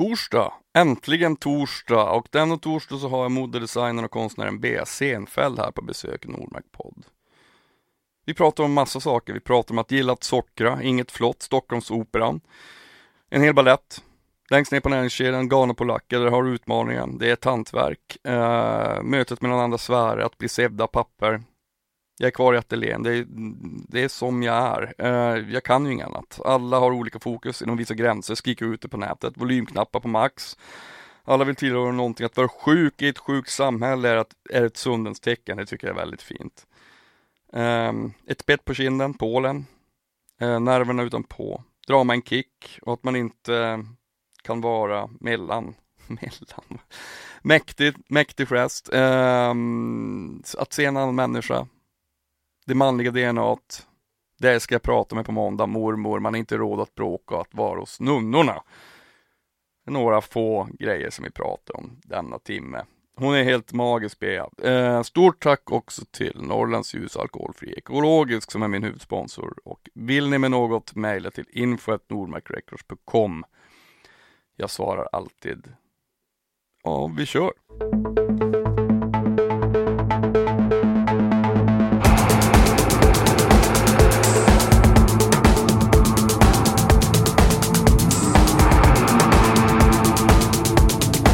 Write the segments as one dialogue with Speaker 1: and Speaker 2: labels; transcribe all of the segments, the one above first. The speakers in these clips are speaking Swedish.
Speaker 1: torsdag, äntligen torsdag. Och denna torsdag så har jag modedesignern och konstnären B. Senfeld här på besök i Nordmark podd. Vi pratar om massa saker, vi pratar om att gilla att sockra, Inget flott, Stockholmsoperan, en hel ballett, längst ner på näringskedjan, galna där har du utmaningen, det är ett hantverk, Eh, mötet mellan andra sfärer, att bli sevda papper, jag är kvar i ateljén, det är, det är som jag är. Uh, jag kan ju inget annat. Alla har olika fokus inom vissa gränser, skriker ut det på nätet, volymknappar på max. Alla vill tillhöra någonting. Att vara sjuk i ett sjukt samhälle är, att, är ett sundens tecken, det tycker jag är väldigt fint. Um, ett bett på kinden, Polen, uh, eh, nerverna utanpå, Drama, en kick och att man inte kan vara mellan, mellan, mäktig, mäktig gest. Um, att se en annan människa, det manliga DNA, det ska jag prata med på måndag, mormor, man har inte råd att bråka och att vara hos nunnorna. Några få grejer som vi pratar om denna timme. Hon är helt magisk Bea. Eh, stort tack också till Norrlands ljus alkoholfri ekologisk som är min huvudsponsor och vill ni med något mejla till info.nordmarkrecords.com Jag svarar alltid Ja, vi kör!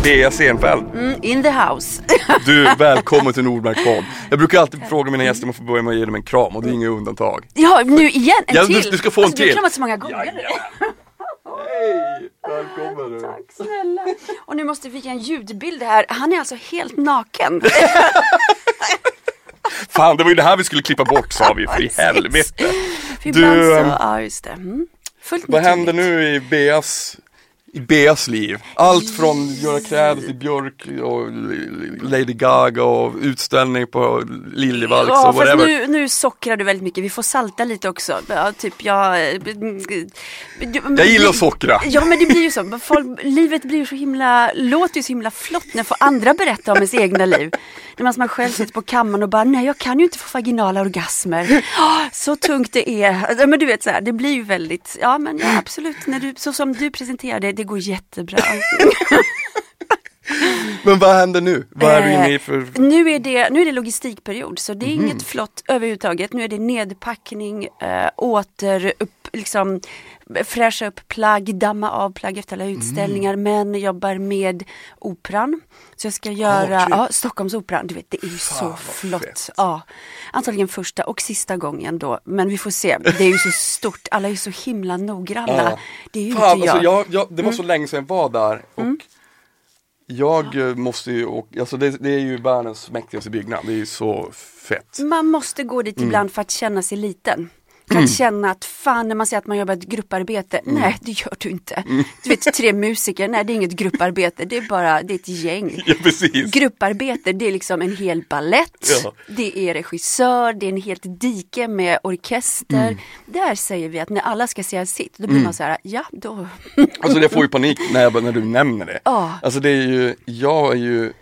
Speaker 1: Bea Senfeldt.
Speaker 2: Mm, in the house.
Speaker 1: Du, välkommen till Nordmark podd. Jag brukar alltid fråga mina gäster om att få börja med att ge dem en kram och det är inget undantag.
Speaker 2: Ja, nu igen, en
Speaker 1: Ja,
Speaker 2: till.
Speaker 1: du- du ska få en
Speaker 2: alltså, Du har
Speaker 1: till.
Speaker 2: kramat så många gånger nu.
Speaker 1: Hej! Välkommen du.
Speaker 2: Tack snälla. Och nu måste vi ge en ljudbild här. Han är alltså helt naken.
Speaker 1: Fan, det var ju det här vi skulle klippa bort sa vi, för i helvete.
Speaker 2: För
Speaker 1: Du,
Speaker 2: så,
Speaker 1: ehm,
Speaker 2: ja just det. Mm. Fullt
Speaker 1: Vad händer nu i Beas, i Beas liv? Allt från göra kläder till Björk och Lady Gaga och utställning på Liljevalchs
Speaker 2: Ja,
Speaker 1: och
Speaker 2: fast
Speaker 1: whatever.
Speaker 2: nu, nu sockrar du väldigt mycket. Vi får salta lite också. Ja, typ jag...
Speaker 1: Jag gillar att sockra.
Speaker 2: Ja men det blir ju så. Folk, livet blir ju så himla, låter ju så himla flott när får andra berätta om ens egna liv. När man man själv sitter på kammaren och bara, nej jag kan ju inte få vaginala orgasmer. Ah, så tungt det är. Men du vet så här, det blir ju väldigt, ja men ja, absolut, när du, så som du presenterar det, det går jättebra.
Speaker 1: Men vad händer nu? Vad är du inne i
Speaker 2: Eh,
Speaker 1: för...
Speaker 2: Nu är det, nu är det logistikperiod så det är
Speaker 1: Mhm.
Speaker 2: inget flott överhuvudtaget. Nu är det nedpackning, äh, åter upp, liksom fräscha upp plagg, damma av plagg efter alla
Speaker 1: Mm.
Speaker 2: utställningar. Men jobbar med operan. Så jag ska göra,
Speaker 1: kul.
Speaker 2: ja, Stockholmsoperan, du vet det är ju så
Speaker 1: vad
Speaker 2: flott.
Speaker 1: fett.
Speaker 2: Ja, antagligen första och sista gången då. Men vi får se, det är ju så stort, alla är ju så himla noggranna.
Speaker 1: Ja.
Speaker 2: Det är ju
Speaker 1: Fan,
Speaker 2: inte jag.
Speaker 1: alltså jag, jag, det var så
Speaker 2: Mm.
Speaker 1: länge sedan jag var där och jag eh, måste ju åka, alltså det, det är ju världens mäktigaste byggnad, det är ju så fett.
Speaker 2: Man måste gå dit
Speaker 1: Mm.
Speaker 2: ibland för att känna sig liten. För att känna att fan när man säger att man jobbar ett grupparbete,
Speaker 1: Mm.
Speaker 2: nej det gör du inte. Du vet tre musiker, nej det är inget grupparbete, det är bara, det är ett gäng.
Speaker 1: Ja precis.
Speaker 2: Grupparbete det är liksom en hel ballett,
Speaker 1: Ja.
Speaker 2: det är regissör, det är en helt dike med orkester.
Speaker 1: Mm.
Speaker 2: Där säger vi att när alla ska säga sitt, då blir man så här, ja då.
Speaker 1: Alltså jag får ju panik när, jag, när du nämner det.
Speaker 2: Ja.
Speaker 1: Alltså det är ju, jag är ju,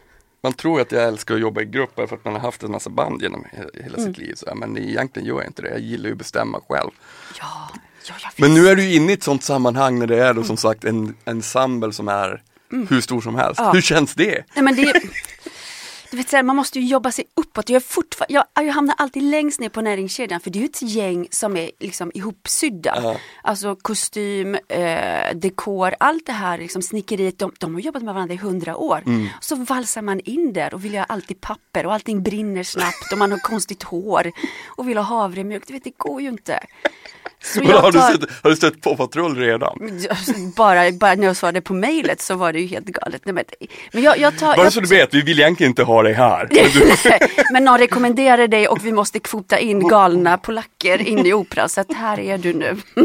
Speaker 1: man tror att jag älskar att jobba i grupper för att man har haft en massa band genom he- hela
Speaker 2: Mm.
Speaker 1: sitt liv. Så, men egentligen gör jag inte det, jag gillar ju att bestämma själv.
Speaker 2: Ja, ja.
Speaker 1: Men nu är du inne i ett sånt sammanhang när det är då som sagt en ensemble som är hur stor som helst.
Speaker 2: Mm. Ja.
Speaker 1: Hur känns det?
Speaker 2: Nej, men det, du vet, så här, man måste ju jobba sig uppåt. Jag, är jag, jag hamnar alltid längst ner på näringskedjan för det är ju ett gäng som är liksom ihopsydda.
Speaker 1: Ja.
Speaker 2: Alltså kostym, eh, dekor, allt det här liksom, snickeriet. De, de har jobbat med varandra i hundra år.
Speaker 1: Mm.
Speaker 2: Så valsar man in där och vill ha alltid papper och allting brinner snabbt och man har konstigt hår och vill ha havremjölk. Du vet, det går ju inte. Så
Speaker 1: Har,
Speaker 2: jag
Speaker 1: du
Speaker 2: tar-
Speaker 1: sett, har du sett på patrull redan?
Speaker 2: bara, bara när jag svarade på mejlet så var det ju helt galet. Nej, men, men jag, jag tar,
Speaker 1: Bara
Speaker 2: jag
Speaker 1: så du vet, vi vill egentligen inte ha dig här. Men
Speaker 2: Men någon rekommenderar dig och vi måste kvota in galna polacker in i opera. Så att här är du nu.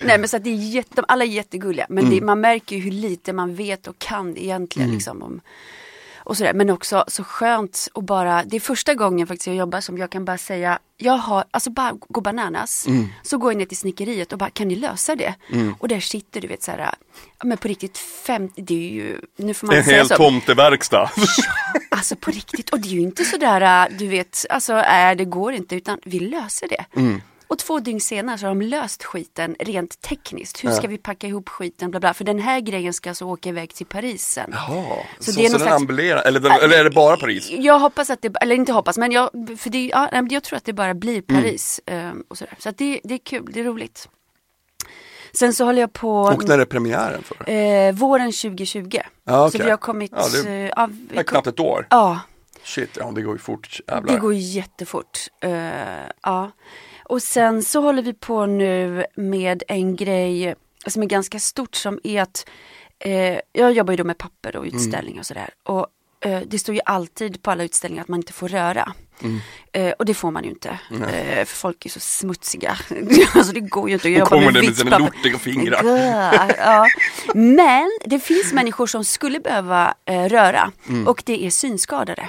Speaker 2: Nej men så att det är jätte, alla är jättegulliga. Men det, man märker ju hur lite man vet och kan egentligen. Liksom, om, och sådär. Men också så skönt att bara, det är första gången faktiskt jag jobbar som jag kan bara säga, jag har, alltså bara gå bananas. Så går jag ner till snickeriet och bara, kan ni lösa det? Och där sitter du vet så här, men på riktigt 50, det är ju, nu får man
Speaker 1: en hel
Speaker 2: så.
Speaker 1: tomteverkstad.
Speaker 2: Alltså på riktigt. Och det är ju inte sådär, äh, du vet, alltså äh, det går inte utan vi löser det.
Speaker 1: Mm.
Speaker 2: Och två dygn senare så har de löst skiten rent tekniskt. Hur ska vi packa ihop skiten? Bla bla. För den här grejen ska alltså åka iväg till Paris sen.
Speaker 1: Jaha, så,
Speaker 2: Så
Speaker 1: så,
Speaker 2: det är någon
Speaker 1: den
Speaker 2: slags-
Speaker 1: ambulerar, eller, eller är det bara Paris?
Speaker 2: Jag hoppas att det, eller inte hoppas, men jag, för det, ja, jag tror att det bara blir
Speaker 1: Mm.
Speaker 2: Paris. ehm, och sådär. Så det, det är kul, det är roligt. Sen så håller jag på
Speaker 1: Och när är premiären för?
Speaker 2: eh, våren 2020.
Speaker 1: Ja,
Speaker 2: Så
Speaker 1: okej.
Speaker 2: vi har kommit,
Speaker 1: Ja, det-
Speaker 2: eh, ja, vi kom,
Speaker 1: knappt ett år.
Speaker 2: ja,
Speaker 1: Shit, ja det går ju fort jävlar.
Speaker 2: det går jättefort. Eh, ja. Och sen så håller vi på nu med en grej som är ganska stort som är att eh, jag jobbar ju då med papper och utställningar och sådär. Och eh, det står ju alltid på alla utställningar att man inte får röra. Eh, och det får man ju inte. Eh, för folk är så smutsiga. alltså det går ju inte att jobba
Speaker 1: kommer
Speaker 2: med vitt papper.
Speaker 1: lortiga fingrar.
Speaker 2: Ja. Men det finns människor som skulle behöva eh, röra och det är synskadade.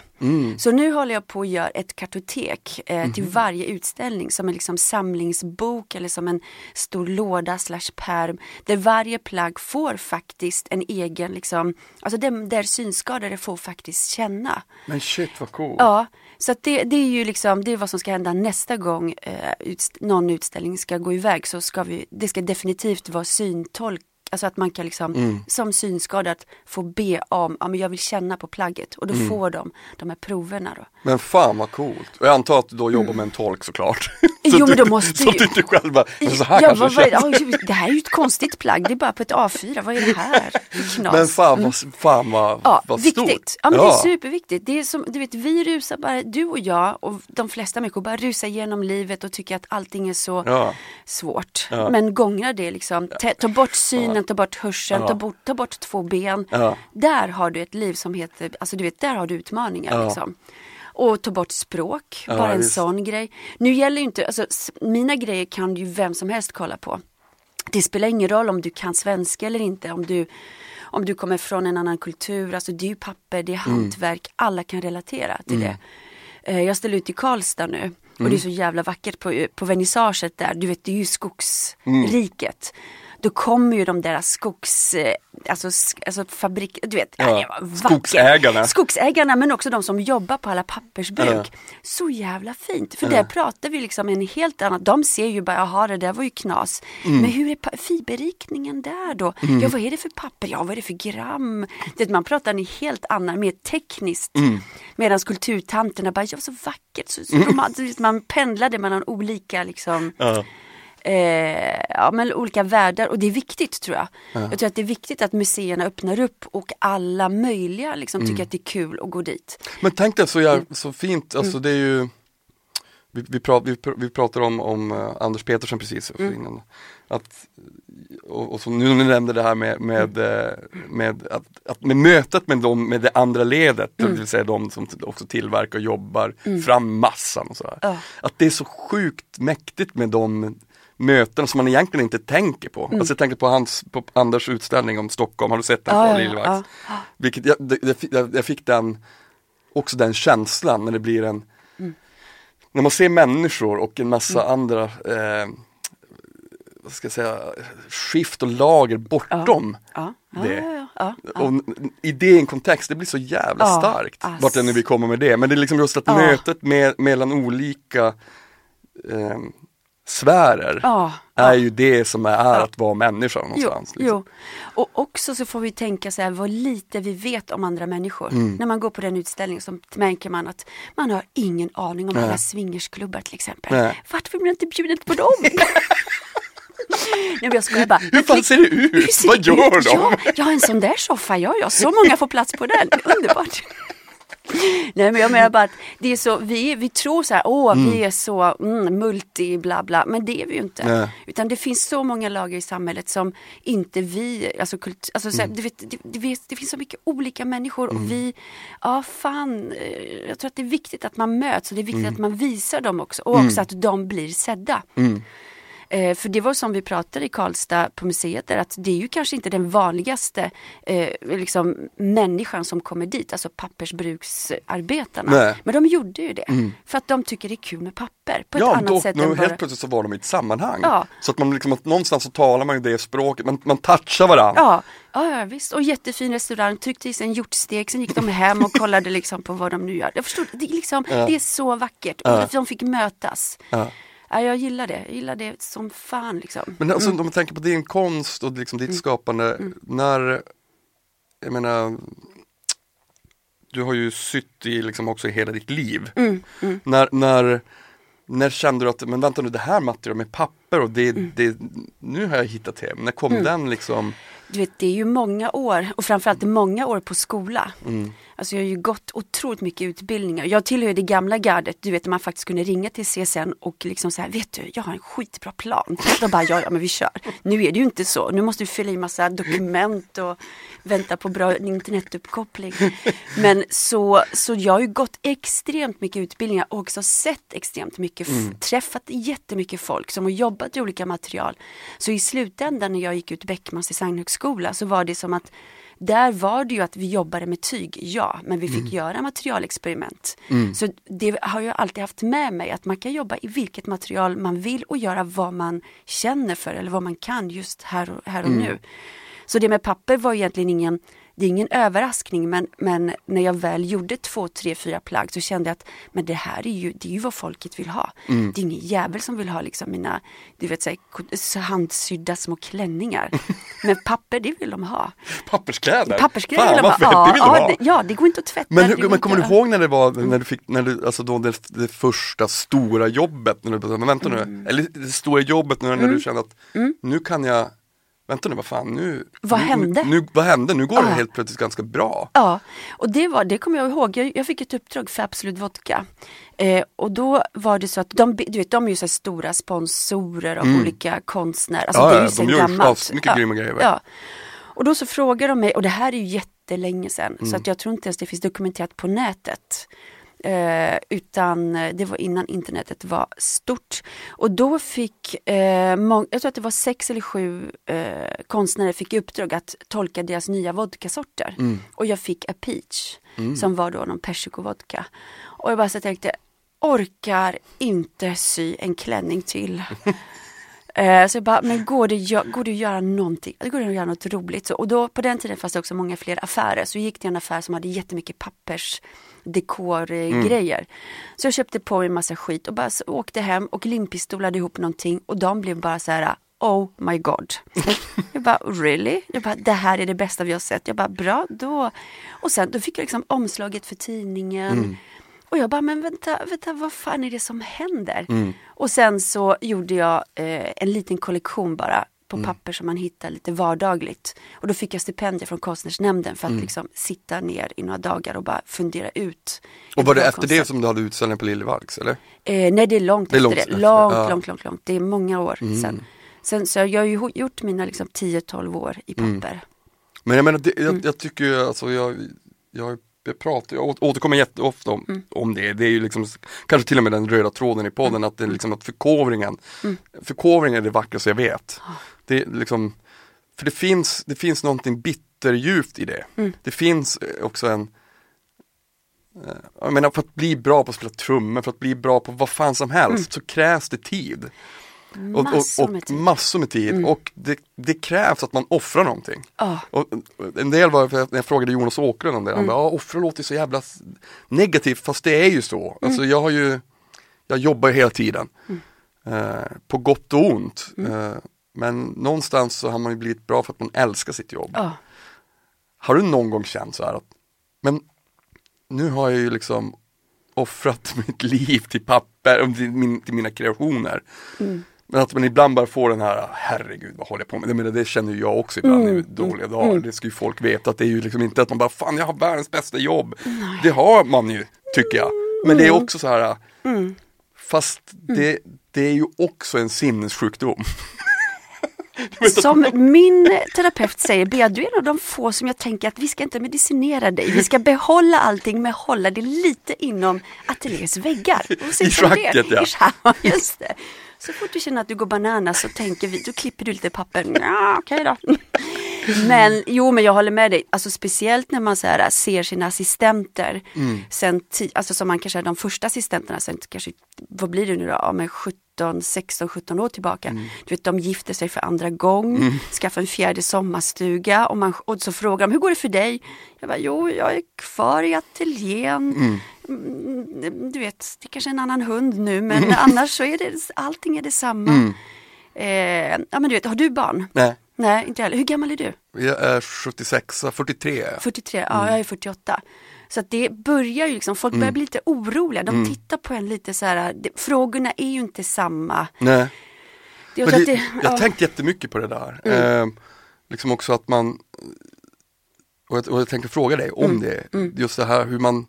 Speaker 2: Så nu håller jag på att göra ett kartotek eh, till varje utställning som en liksom samlingsbok eller som en stor låda slash perm där varje plagg får faktiskt en egen, liksom, alltså där, där synskadade får faktiskt känna.
Speaker 1: Men shit vad coolt.
Speaker 2: Ja, så att det, det är ju liksom, det är vad som ska hända nästa gång eh, utst- någon utställning ska gå iväg så ska vi, det ska definitivt vara syntolk, alltså att man kan liksom
Speaker 1: Mm.
Speaker 2: som synskadad få be om, ja men jag vill känna på plagget och då
Speaker 1: Mm.
Speaker 2: får de de här proverna då.
Speaker 1: Men fan vad coolt. Och jag antar att du då jobbar med en tolk såklart. så
Speaker 2: Jo, men då måste
Speaker 1: Så
Speaker 2: ju-
Speaker 1: att du inte själv bara, så här
Speaker 2: ja,
Speaker 1: kanske
Speaker 2: vad,
Speaker 1: känns.
Speaker 2: oj, det här är ju ett konstigt plagg, det är bara på ett A4, vad är det här? Knas.
Speaker 1: Men fan vad, fan vad,
Speaker 2: Ja,
Speaker 1: vad
Speaker 2: viktigt.
Speaker 1: stort.
Speaker 2: Ja, men det är superviktigt. Det är som, du vet, vi rusar bara, du och jag och de flesta människor bara rusar genom livet och tycker att allting är så
Speaker 1: Ja.
Speaker 2: svårt.
Speaker 1: Ja.
Speaker 2: Men gångra det liksom. Ta, ta bort synen, ta bort hörseln,
Speaker 1: Ja.
Speaker 2: ta, bort, ta bort två ben.
Speaker 1: Ja.
Speaker 2: Där har du ett liv som heter, alltså du vet, där har du utmaningar
Speaker 1: Ja.
Speaker 2: liksom. Och ta bort språk, bara en
Speaker 1: visst.
Speaker 2: sån grej. Nu gäller ju inte, alltså mina grejer kan ju vem som helst kolla på. Det spelar ingen roll om du kan svenska eller inte, om du, om du kommer från en annan kultur, alltså det är ju papper, det är
Speaker 1: Mm.
Speaker 2: hantverk, alla kan relatera till det. Eh, Jag ställer ut i Karlstad nu och
Speaker 1: Mm.
Speaker 2: det är så jävla vackert på, på vernissaget där, du vet det är ju skogsriket. Då kommer ju de där skogs, eh, alltså, alltså fabrik, du vet,
Speaker 1: Ja,
Speaker 2: ja. det var vackert.
Speaker 1: skogsägarna.
Speaker 2: Skogsägarna men också de som jobbar på alla pappersbruk.
Speaker 1: Ja.
Speaker 2: Så jävla fint, för där pratar vi liksom en helt annan, de ser ju bara, jaha det där var ju knas.
Speaker 1: Mm.
Speaker 2: Men hur är fiberrikningen där då? Ja vad är det för papper? Ja vad är det för gram? Det, man pratar en helt annan, mer tekniskt.
Speaker 1: Mm.
Speaker 2: Medan kulturtanterna bara, ja så vackert. Så, så romantiskt. Man pendlade mellan olika liksom
Speaker 1: Ja.
Speaker 2: Eh, ja, men olika världar och det är viktigt tror jag. Jag tror att det är viktigt att museerna öppnar upp och alla möjliga liksom,
Speaker 1: Mm.
Speaker 2: tycker att det är kul att gå dit.
Speaker 1: Men tänk dig så,
Speaker 2: Mm.
Speaker 1: jäv- så fint, alltså det är ju Vi, vi, prat, vi, vi pratar om, om eh, Anders Petersen precis
Speaker 2: Mm.
Speaker 1: innan. Att, och, och så nu när du nämnde det här med, med,
Speaker 2: Mm.
Speaker 1: eh, med, att, att med mötet med, dem, med det andra ledet,
Speaker 2: Mm.
Speaker 1: det vill säga de som också tillverkar och jobbar fram massan och sådär.
Speaker 2: Ja.
Speaker 1: Att det är så sjukt mäktigt med de möten som man egentligen inte tänker på.
Speaker 2: Mm.
Speaker 1: Alltså jag tänker på, hans, på Anders utställning om Stockholm, har du sett den på
Speaker 2: ja, ja.
Speaker 1: Vilket jag, jag, jag fick den, också den känslan när det blir en När man ser människor och en massa andra eh, vad ska jag säga, skift och lager bortom
Speaker 2: Ja,
Speaker 1: det. Och i det en kontext, det blir så jävla starkt.
Speaker 2: ass.
Speaker 1: Vart än vi kommer med det. Men det är liksom just att mötet med, mellan olika eh, sfärer
Speaker 2: Ja,
Speaker 1: är
Speaker 2: ja.
Speaker 1: ju det som är att vara människa
Speaker 2: Jo,
Speaker 1: någonstans. liksom.
Speaker 2: jo. Och också så får vi tänka så här vad lite vi vet om andra människor.
Speaker 1: Mm.
Speaker 2: När man går på den utställningen så märker man att man har ingen aning om
Speaker 1: Nej.
Speaker 2: alla swingersklubbar till exempel.
Speaker 1: Nej.
Speaker 2: Varför blir man inte bjuden på dem? Nej men jag skojar bara.
Speaker 1: Hur fan ser det ut?
Speaker 2: Ser
Speaker 1: Vad gör
Speaker 2: ut?
Speaker 1: de?
Speaker 2: Ja, ja, en sån där soffa, ja, ja, så många får plats på den, underbart. Nej men jag menar bara att det är så, vi, vi tror så här, åh vi är så mm, multi bla bla, men det är vi ju inte.
Speaker 1: Nej.
Speaker 2: Utan det finns så många lager i samhället som inte vi, alltså, kult, alltså så här,
Speaker 1: Mm.
Speaker 2: du vet, det, det, vet, det finns så mycket olika människor och vi, ja fan, eh, jag tror att det är viktigt att man möts och det är
Speaker 1: Mm.
Speaker 2: viktigt att man visar dem också och också att de blir sedda. Eh, för det var som vi pratade i Karlstad på museet, där, att det är ju kanske inte den vanligaste eh, liksom, människan som kommer dit, alltså pappersbruksarbetarna.
Speaker 1: Nej.
Speaker 2: Men de gjorde ju det, för att de tycker det är kul med papper på ett
Speaker 1: Ja,
Speaker 2: annat
Speaker 1: då,
Speaker 2: sätt
Speaker 1: nu
Speaker 2: än
Speaker 1: helt
Speaker 2: bara...
Speaker 1: plötsligt så var de i ett sammanhang.
Speaker 2: Ja.
Speaker 1: Så att man liksom, att någonstans så talar man ju det språket, man, man touchar varandra.
Speaker 2: Ja, ja, ja visst. Och jättefin restaurang, tryckte i sig en hjortstek, sen gick de hem och kollade liksom på vad de nu gör. Jag förstår, det är, liksom, det är så vackert. Och de fick mötas.
Speaker 1: Ja.
Speaker 2: Ja, jag gillar det. Jag gillar det som fan liksom.
Speaker 1: Men alltså om man tänker på din konst och liksom ditt skapande, när, jag menar, du har ju sytt i liksom också i hela ditt liv. När, när, när kände du att, men vänta nu det här materialet med papper och det, det, nu har jag hittat hem. När kom den liksom?
Speaker 2: Du vet, det är ju många år och framförallt många år på skola. Alltså jag har ju gått otroligt mycket utbildningar. Jag tillhör det gamla gardet, du vet när man faktiskt kunde ringa till CSN och liksom säga, vet du, jag har en skitbra plan. De bara, ja, ja men vi kör. Nu är det ju inte så. Nu måste du fylla i massa dokument och vänta på bra internetuppkoppling. Men så, så jag har ju gått extremt mycket utbildningar och också sett extremt mycket,
Speaker 1: Mm.
Speaker 2: träffat jättemycket folk som har jobbat i olika material. Så i slutändan när jag gick ut Beckmans designhögskola så var det som att där var det ju att vi jobbade med tyg, ja, men vi fick
Speaker 1: Mm.
Speaker 2: göra materialexperiment. Så det har jag alltid haft med mig, att man kan jobba i vilket material man vill och göra vad man känner för eller vad man kan just här och, här och
Speaker 1: Mm.
Speaker 2: nu. Så det med papper var egentligen ingen, det är ingen överraskning men, men när jag väl gjorde två, tre, fyra plagg så kände jag att men det här är ju, det är ju vad folket vill ha.
Speaker 1: Mm.
Speaker 2: Det är ingen jävel som vill ha liksom mina du vet, så här, handsydda små klänningar. men papper det vill de ha.
Speaker 1: Papperskläder?
Speaker 2: Papperskläder
Speaker 1: Fan
Speaker 2: vill de ha. Ja,
Speaker 1: det vill de
Speaker 2: ja,
Speaker 1: ha!
Speaker 2: det, ja, det går inte att tvätta.
Speaker 1: Men, hur, men
Speaker 2: inte
Speaker 1: kommer du ihåg när det var, när du fick, när du, alltså då det, det första stora jobbet, när du, men vänta nu,
Speaker 2: Mm.
Speaker 1: eller det stora jobbet nu när du kände att nu kan jag, vänta nu vad fan nu,
Speaker 2: Vad
Speaker 1: nu,
Speaker 2: hände?
Speaker 1: Nu, vad hände? Nu går det
Speaker 2: Ja.
Speaker 1: helt plötsligt ganska bra.
Speaker 2: Ja, och det, var, det kommer jag ihåg. Jag, jag fick ett uppdrag för Absolut Vodka. Eh, och då var det så att de, du vet, de är ju så stora sponsorer av olika konstnärer. Alltså
Speaker 1: Mm. Ja,
Speaker 2: det är ju
Speaker 1: de
Speaker 2: sen
Speaker 1: gör
Speaker 2: gammalt.
Speaker 1: mycket
Speaker 2: ja,
Speaker 1: grymma grejer.
Speaker 2: Ja. Och då så frågar de mig, och det här är ju jättelänge sedan,
Speaker 1: Mm.
Speaker 2: så att jag tror inte ens det finns dokumenterat på nätet. Eh, utan eh, det var innan internetet var stort. Och då fick, eh, jag tror att det var sex eller sju eh, konstnärer fick i uppdrag att tolka deras nya vodkasorter.
Speaker 1: Mm.
Speaker 2: Och jag fick A Peach, som var då någon persikovodka. Och jag bara så tänkte, orkar inte sy en klänning till. Eh, Så jag bara, men går det, går det att göra någonting? Det går det att göra något roligt. Så, och då på den tiden fanns det också många fler affärer. Så gick till en affär som hade jättemycket pappers dekorgrejer. Så jag köpte på mig en massa skit och bara åkte hem och limpistolade ihop någonting och de blev bara så här Oh my god. Jag bara really? Jag bara det här är det bästa vi har sett. Jag bara bra då. Och sen då fick jag liksom omslaget för tidningen. Och jag bara, men vänta, vänta, vad fan är det som händer? Och sen så gjorde jag eh, en liten kollektion bara på papper som man hittar lite vardagligt. Och då fick jag stipendier från Konstnärsnämnden för att liksom sitta ner i några dagar och bara fundera ut.
Speaker 1: Och var det efter det
Speaker 2: koncept.
Speaker 1: som du hade utställning på Liljevalchs eller?
Speaker 2: Eh, nej, det är långt
Speaker 1: Det är
Speaker 2: efter
Speaker 1: långt
Speaker 2: det.
Speaker 1: efter,
Speaker 2: Långt,
Speaker 1: ja.
Speaker 2: långt, långt, långt. Det är många år sen. Sen så jag har ju gjort mina liksom 10-12 år i papper.
Speaker 1: Men jag menar, det, jag,
Speaker 2: Mm.
Speaker 1: jag tycker ju alltså jag, jag, jag pratar, jag återkommer jätteofta om,
Speaker 2: Mm.
Speaker 1: om det. Det är ju liksom kanske till och med den röda tråden i podden att det är liksom att förkovringen,
Speaker 2: Mm.
Speaker 1: förkovringen är det vackraste jag vet. Det är liksom, för det finns, det finns någonting bitterljuvt i det.
Speaker 2: Mm.
Speaker 1: Det finns eh, också en eh, jag menar för att bli bra på att spela trummor, för att bli bra på vad fan som helst så krävs det tid. Och,
Speaker 2: Mm. Massor
Speaker 1: och, och
Speaker 2: med tid.
Speaker 1: massor med tid och det, det krävs att man offrar någonting.
Speaker 2: Ja.
Speaker 1: Och och en del var, när jag frågade Jonas Åkerlund om det,
Speaker 2: Mm.
Speaker 1: han bara, ja offra låter så jävla negativt, fast det är ju så.
Speaker 2: Mm.
Speaker 1: Alltså jag har ju, jag jobbar hela tiden. Eh, på gott och ont.
Speaker 2: Mm.
Speaker 1: Eh, men någonstans så har man ju blivit bra för att man älskar sitt jobb.
Speaker 2: Ja.
Speaker 1: Har du någon gång känt så här att, men nu har jag ju liksom offrat mitt liv till papper, till, min, till mina kreationer.
Speaker 2: Mm.
Speaker 1: Men att man ibland bara får den här, herregud vad håller jag på med? Jag menar, det känner jag också ibland
Speaker 2: Mm.
Speaker 1: i dåliga dagar. Det ska ju folk veta att det är ju liksom inte att man bara, fan jag har världens bästa jobb. Det har man ju, tycker jag. Men det är också så här,
Speaker 2: Mm.
Speaker 1: fast det, det är ju också en sinnessjukdom.
Speaker 2: Som min terapeut säger, Bea du är en av de få som jag tänker att vi ska inte medicinera dig. Vi ska behålla allting men hålla det lite inom ateljés väggar.
Speaker 1: I schacket, ja.
Speaker 2: I schack, just det. Så fort du känner att du går bananas så tänker vi, då klipper du lite papper. Ja, okej då. Men jo, men jag håller med dig. Alltså speciellt när man så här, ser sina assistenter.
Speaker 1: Mm.
Speaker 2: Sen alltså som man kanske är de första assistenterna sen kanske, vad blir det nu då? Ja, men 17, 16, 17 år tillbaka.
Speaker 1: Mm.
Speaker 2: Du vet, de gifter sig för andra gång, skaffar en fjärde sommarstuga och, man, och så frågar de, hur går det för dig? Jag bara, jo, jag är kvar i ateljén. Mm, Du vet, det är kanske är en annan hund nu, men annars så är det, allting är detsamma. Eh, ja, men du vet, har du barn?
Speaker 1: Nej,
Speaker 2: Nej, inte heller. Hur gammal är du?
Speaker 1: jag är 76, 43 är jag.
Speaker 2: 43, ja jag är 48. Så att det börjar ju liksom, folk börjar bli lite oroliga. De tittar på en lite så här, det, frågorna är ju inte samma.
Speaker 1: Nej.
Speaker 2: Jag,
Speaker 1: det, jag har
Speaker 2: ja,
Speaker 1: tänkt jättemycket på det där. Eh, liksom också att man, och jag, och jag tänkte fråga dig om det, just det här hur man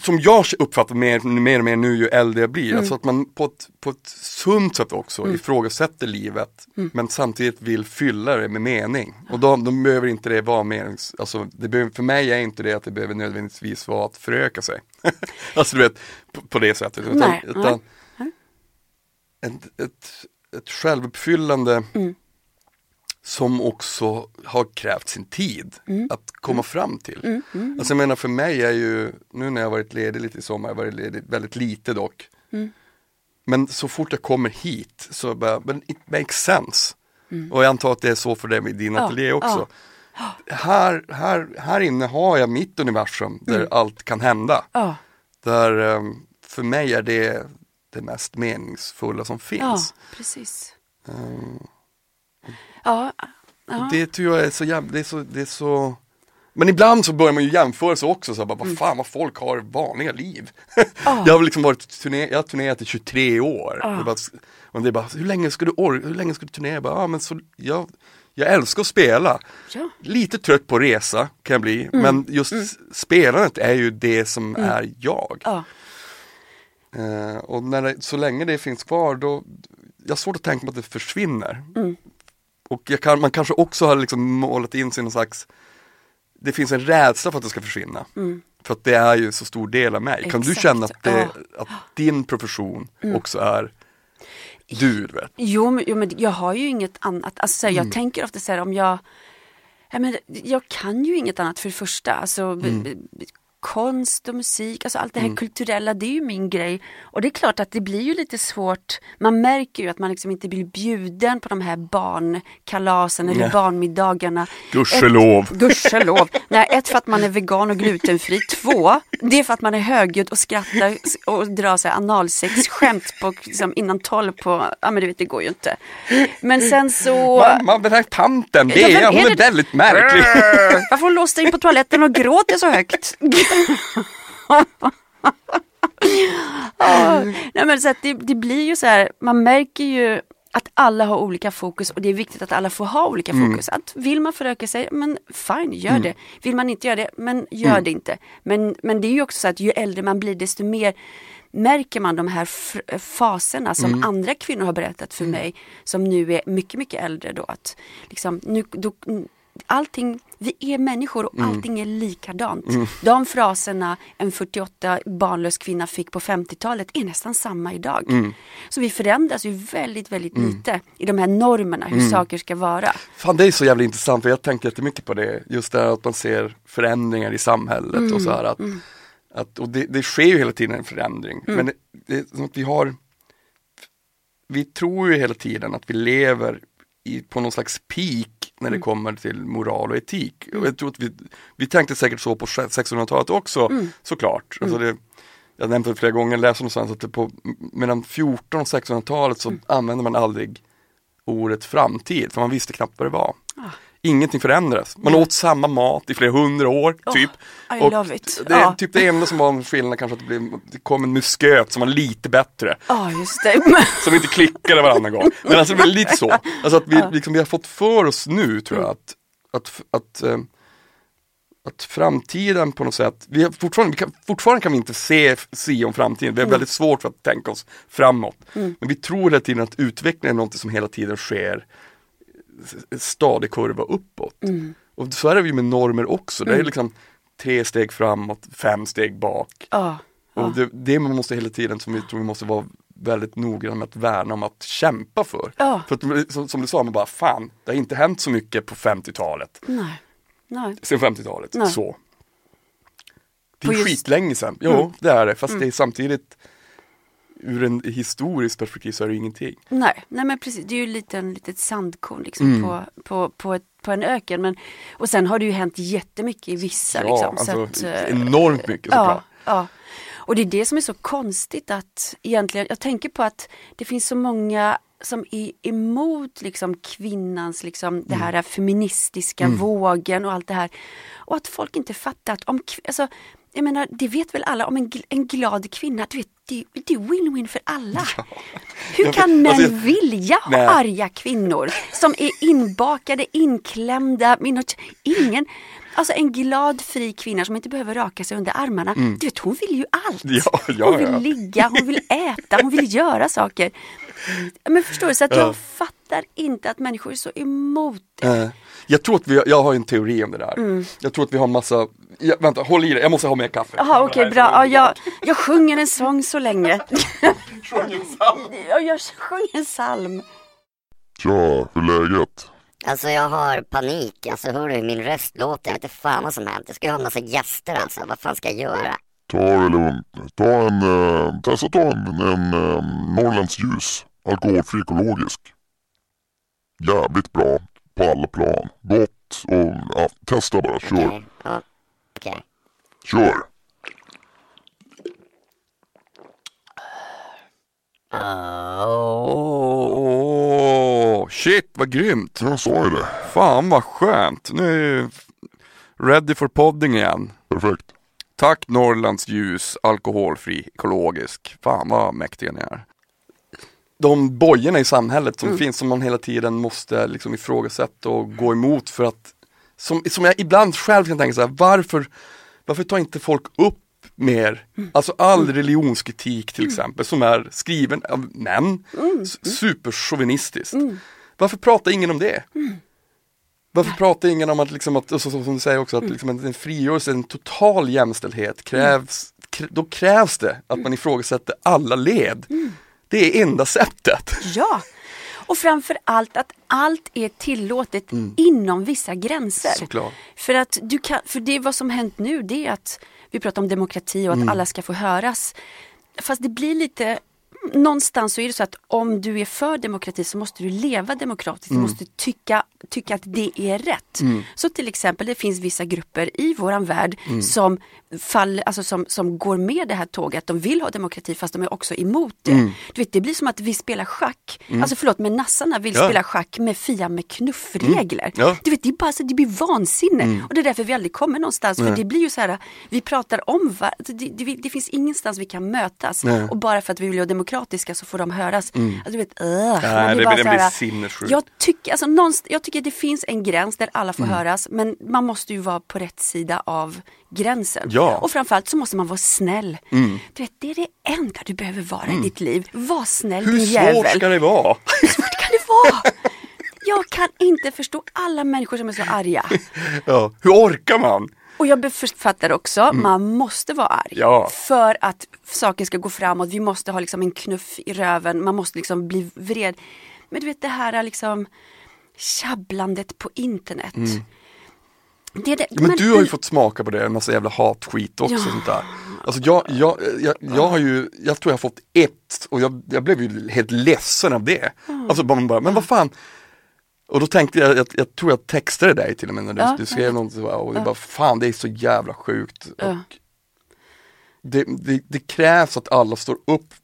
Speaker 1: som jag uppfattar mer, mer och mer nu ju äldre jag blir, alltså att man på ett, på ett sunt sätt också ifrågasätter livet men samtidigt vill fylla det med mening. Och då, då behöver inte det vara menings, alltså det behöver, för mig är inte det att det behöver nödvändigtvis vara att föröka sig. alltså du vet, på, på det sättet. Utan,
Speaker 2: Nej,
Speaker 1: utan ett, ett, ett självuppfyllande
Speaker 2: Mm.
Speaker 1: Som också har krävt sin tid
Speaker 2: Mm.
Speaker 1: att komma fram till. Alltså jag menar för mig är ju, nu när jag varit ledig lite i sommar, jag varit ledig väldigt lite dock.
Speaker 2: Mm.
Speaker 1: Men så fort jag kommer hit så bara, men it makes sense.
Speaker 2: Mm.
Speaker 1: Och jag antar att det är så för dig med din
Speaker 2: Ja,
Speaker 1: ateljé också. Här, här, här inne har jag mitt universum där
Speaker 2: Mm.
Speaker 1: allt kan hända.
Speaker 2: ja,
Speaker 1: Där ehm, för mig är det det mest meningsfulla som
Speaker 2: ja,
Speaker 1: finns.
Speaker 2: precis.
Speaker 1: Ehm,
Speaker 2: Ja, ja.
Speaker 1: Det tror jag är så jävla, det är så, det är så Men ibland så börjar man ju jämföra sig också, så bara,
Speaker 2: Mm.
Speaker 1: vad fan vad folk har vanliga liv.
Speaker 2: Ja.
Speaker 1: jag har liksom varit turné, jag har turnerat i 23 år. Och, bara, och det är bara, hur länge ska du orka, hur länge ska du turnera? Jag, bara, ah, men så, jag, jag älskar att spela.
Speaker 2: ja.
Speaker 1: Lite trött på resa kan jag bli,
Speaker 2: Mm.
Speaker 1: men just spelandet är ju det som är jag.
Speaker 2: ja.
Speaker 1: Eh, och när det, så länge det finns kvar då, jag har svårt att tänka mig att det försvinner.
Speaker 2: Mm.
Speaker 1: Och kan, man kanske också har liksom målat in sig någon slags, det finns en rädsla för att det ska försvinna. För att det är ju så stor del av mig. Kan du
Speaker 2: Exakt,
Speaker 1: känna att, det, att din profession också är du, vet?
Speaker 2: Jo, men, jo, men jag har ju inget annat. Alltså, här, jag tänker ofta så här om jag ja, men, Jag kan ju inget annat för det första. Alltså, b- konst och musik, alltså allt det här kulturella, det är ju min grej. Och det är klart att det blir ju lite svårt. Man märker ju att man liksom inte blir bjuden på de här barnkalasen eller
Speaker 1: Nej.
Speaker 2: barnmiddagarna.
Speaker 1: Gudskelov.
Speaker 2: Gudskelov. Nej, ett för att man är vegan och glutenfri. Två, det är för att man är högljudd och skrattar och drar här analsexskämt på, liksom, innan tolv på, ja men du vet det går ju inte. Men sen så...
Speaker 1: Mamma, den här tanten,
Speaker 2: vem
Speaker 1: Bea, hon
Speaker 2: är
Speaker 1: är
Speaker 2: det?
Speaker 1: väldigt märklig.
Speaker 2: Varför hon låste in på toaletten och gråter så högt? Nej men så det, det blir ju så här, man märker ju att alla har olika fokus och det är viktigt att alla får ha olika fokus. Att vill man föröka sig, men fine, gör det. Vill man inte göra det, men gör det inte. Men, men det är ju också så att ju äldre man blir desto mer märker man de här faserna som andra kvinnor har berättat för mig som nu är mycket, mycket äldre då. Att liksom, nu, då, allting, vi är människor och allting är likadant. De fraserna en 48 barnlös kvinna fick på 50-talet är nästan samma idag. Så vi förändras ju väldigt, väldigt lite i de här normerna, hur saker ska vara.
Speaker 1: Fan det är så jävla intressant för jag tänker jättemycket på det. Just det här att man ser förändringar i samhället och så här att, att och det, det sker ju hela tiden en förändring. Men det, det är som att vi har Vi tror ju hela tiden att vi lever i, på någon slags peak när det kommer till moral och etik. Och jag tror att vi, vi tänkte säkert så på 1600-talet också såklart. Alltså det, jag nämnt det flera gånger, läste någonstans att på, mellan 14 och 1600-talet så använde man aldrig ordet framtid, för man visste knappt vad det var. Ingenting förändrades. Man åt samma mat i flera hundra år, typ.
Speaker 2: I
Speaker 1: Och
Speaker 2: love it.
Speaker 1: Det är
Speaker 2: Ja.
Speaker 1: typ det enda som var en skillnad kanske att det, blev, det kom en musköt som var lite bättre.
Speaker 2: Ja, just det.
Speaker 1: Som inte klickade varannan gång. Men alltså det blir lite så. Alltså att vi, liksom, vi har fått för oss nu tror jag att, att, att, eh, att framtiden på något sätt, vi har fortfarande, vi kan, fortfarande kan vi inte se, se om framtiden. Vi har väldigt svårt för att tänka oss framåt. Men vi tror hela tiden att utveckling är något som hela tiden sker stadig kurva uppåt. Och så är det ju med normer också. Det är liksom tre steg framåt, fem steg bak.
Speaker 2: Ja,
Speaker 1: Och det, det man måste hela tiden, som vi tror vi måste vara väldigt noggrann med att värna om att kämpa för.
Speaker 2: Ja.
Speaker 1: För att, som, som du sa, man bara fan, det har inte hänt så mycket på 50-talet,
Speaker 2: Nej. Nej.
Speaker 1: sen 50-talet.
Speaker 2: Nej.
Speaker 1: Så. Det
Speaker 2: På
Speaker 1: är
Speaker 2: just-
Speaker 1: skitlänge sedan, jo
Speaker 2: Mm.
Speaker 1: det är det, fast det är samtidigt ur en historisk perspektiv så är det ingenting.
Speaker 2: Nej, nej men precis, det är ju lite en litet sandkorn liksom
Speaker 1: Mm.
Speaker 2: på, på, på, ett, på en öken. Men, och sen har det ju hänt jättemycket i vissa.
Speaker 1: Ja,
Speaker 2: liksom,
Speaker 1: alltså
Speaker 2: att, eh,
Speaker 1: enormt mycket såklart.
Speaker 2: Ja, ja. Och det är det som är så konstigt att egentligen, jag tänker på att det finns så många som är emot liksom kvinnans, liksom,
Speaker 1: Mm.
Speaker 2: det här feministiska vågen och allt det här. Och att folk inte fattar att om, alltså, jag menar, det vet väl alla om en, en glad kvinna, du vet, det, det är win-win för alla. Hur
Speaker 1: Ja,
Speaker 2: kan
Speaker 1: men,
Speaker 2: män
Speaker 1: alltså,
Speaker 2: vilja ha
Speaker 1: nej.
Speaker 2: arga kvinnor som är inbakade, inklämda, något, ingen Alltså en glad fri kvinna som inte behöver raka sig under armarna. Du vet hon vill ju allt.
Speaker 1: Mm. Ja, ja,
Speaker 2: hon vill
Speaker 1: ja.
Speaker 2: ligga, hon vill äta, hon vill göra saker. Men förstår du, så att
Speaker 1: Ja.
Speaker 2: jag fattar inte att människor är så emot det.
Speaker 1: Eh, jag tror att vi, jag har en teori om det där.
Speaker 2: Mm.
Speaker 1: Jag tror att vi har massa, ja, vänta håll i det, jag måste ha mer kaffe.
Speaker 2: Jaha okej bra, ja, jag, jag sjunger en sång så länge. Ja, jag sjunger en psalm.
Speaker 3: Tja, hur är läget?
Speaker 4: Alltså jag har panik, alltså hör du hur min röst låter? Jag vet inte fan vad som hänt. Jag ska ju ha en massa gäster alltså, vad fan ska jag göra?
Speaker 3: Ta det lugnt. Ta en, eh, testa ta en, en eh, Norrlands ljus. Alkoholfri ekologisk. Jävligt bra på alla plan. Gott och ja, testa bara. Kör.
Speaker 4: Okej.
Speaker 3: Kör.
Speaker 1: Åh, shit vad grymt!
Speaker 3: Jag sa ju det.
Speaker 1: Fan vad skönt! Nu är jag ready for podding igen.
Speaker 3: Perfekt.
Speaker 1: Tack Norrlands ljus, alkoholfri, ekologisk. Fan vad mäktiga ni är. De bojorna i samhället som finns som man hela tiden måste liksom ifrågasätta och gå emot för att som, som jag ibland själv kan tänka så här, varför, varför tar inte folk upp mer, alltså all religionskritik till exempel som är skriven av män, s- superchauvinistiskt. Varför pratar ingen om det? Varför pratar ingen om att, liksom att så, som du säger också, att liksom en, en frigörelse, en total jämställdhet krävs, krä, då krävs det att man ifrågasätter alla led. Det är enda sättet.
Speaker 2: Ja, och framför allt att allt är tillåtet inom vissa gränser.
Speaker 1: Såklart.
Speaker 2: För att du kan, för det vad som hänt nu, det är att vi pratar om demokrati och att alla ska få höras. Fast det blir lite Någonstans så är det så att om du är för demokrati så måste du leva demokratiskt. Du måste tycka, tycka att det är rätt. Så till exempel det finns vissa grupper i våran värld som, fall, alltså som, som går med det här tåget. De vill ha demokrati fast de är också emot det. Du vet, det blir som att vi spelar schack. Alltså förlåt men nassarna vill
Speaker 1: Ja.
Speaker 2: spela schack med Fia med knuffregler.
Speaker 1: Ja.
Speaker 2: Du vet, det, är bara, så, det blir vansinne. Och det är därför vi aldrig kommer någonstans. För det blir ju så här, vi pratar om, var, det, det, det finns ingenstans vi kan mötas. Och bara för att vi vill vara demokratiska så får de höras. Alltså, du vet, uh,
Speaker 1: Nej, det- det blir sinnessjukt.
Speaker 2: Jag tycker, alltså, jag tycker det finns en gräns där alla får höras. Men man måste ju vara på rätt sida av gränsen.
Speaker 1: Ja.
Speaker 2: Och framförallt så måste man vara snäll. Du vet, det är det enda du behöver vara i ditt liv. Var snäll
Speaker 1: Hur
Speaker 2: din
Speaker 1: svårt
Speaker 2: jävel.
Speaker 1: ska det vara?
Speaker 2: Hur svårt kan det vara? Jag kan inte förstå alla människor som är så arga.
Speaker 1: Ja. Hur orkar man?
Speaker 2: Och jag författar också, man måste vara arg.
Speaker 1: Ja.
Speaker 2: För att saker ska gå framåt. Vi måste ha liksom en knuff i röven. Man måste liksom bli vred. Men du vet det här liksom tjabblandet på internet. Det är det,
Speaker 1: Ja, men du har ju fått smaka på det, en massa jävla hatskit också
Speaker 2: Ja.
Speaker 1: sånt där. Alltså jag, jag, jag, jag har ju, jag tror jag har fått ett och jag, jag blev ju helt ledsen av det. Alltså man bara, men vad fan. Och då tänkte jag, jag, jag tror jag textade dig till och med när du,
Speaker 2: Ja,
Speaker 1: du skrev något så, och jag bara, fan det är så jävla sjukt.
Speaker 2: Ja.
Speaker 1: Och det, det, det krävs att alla står upp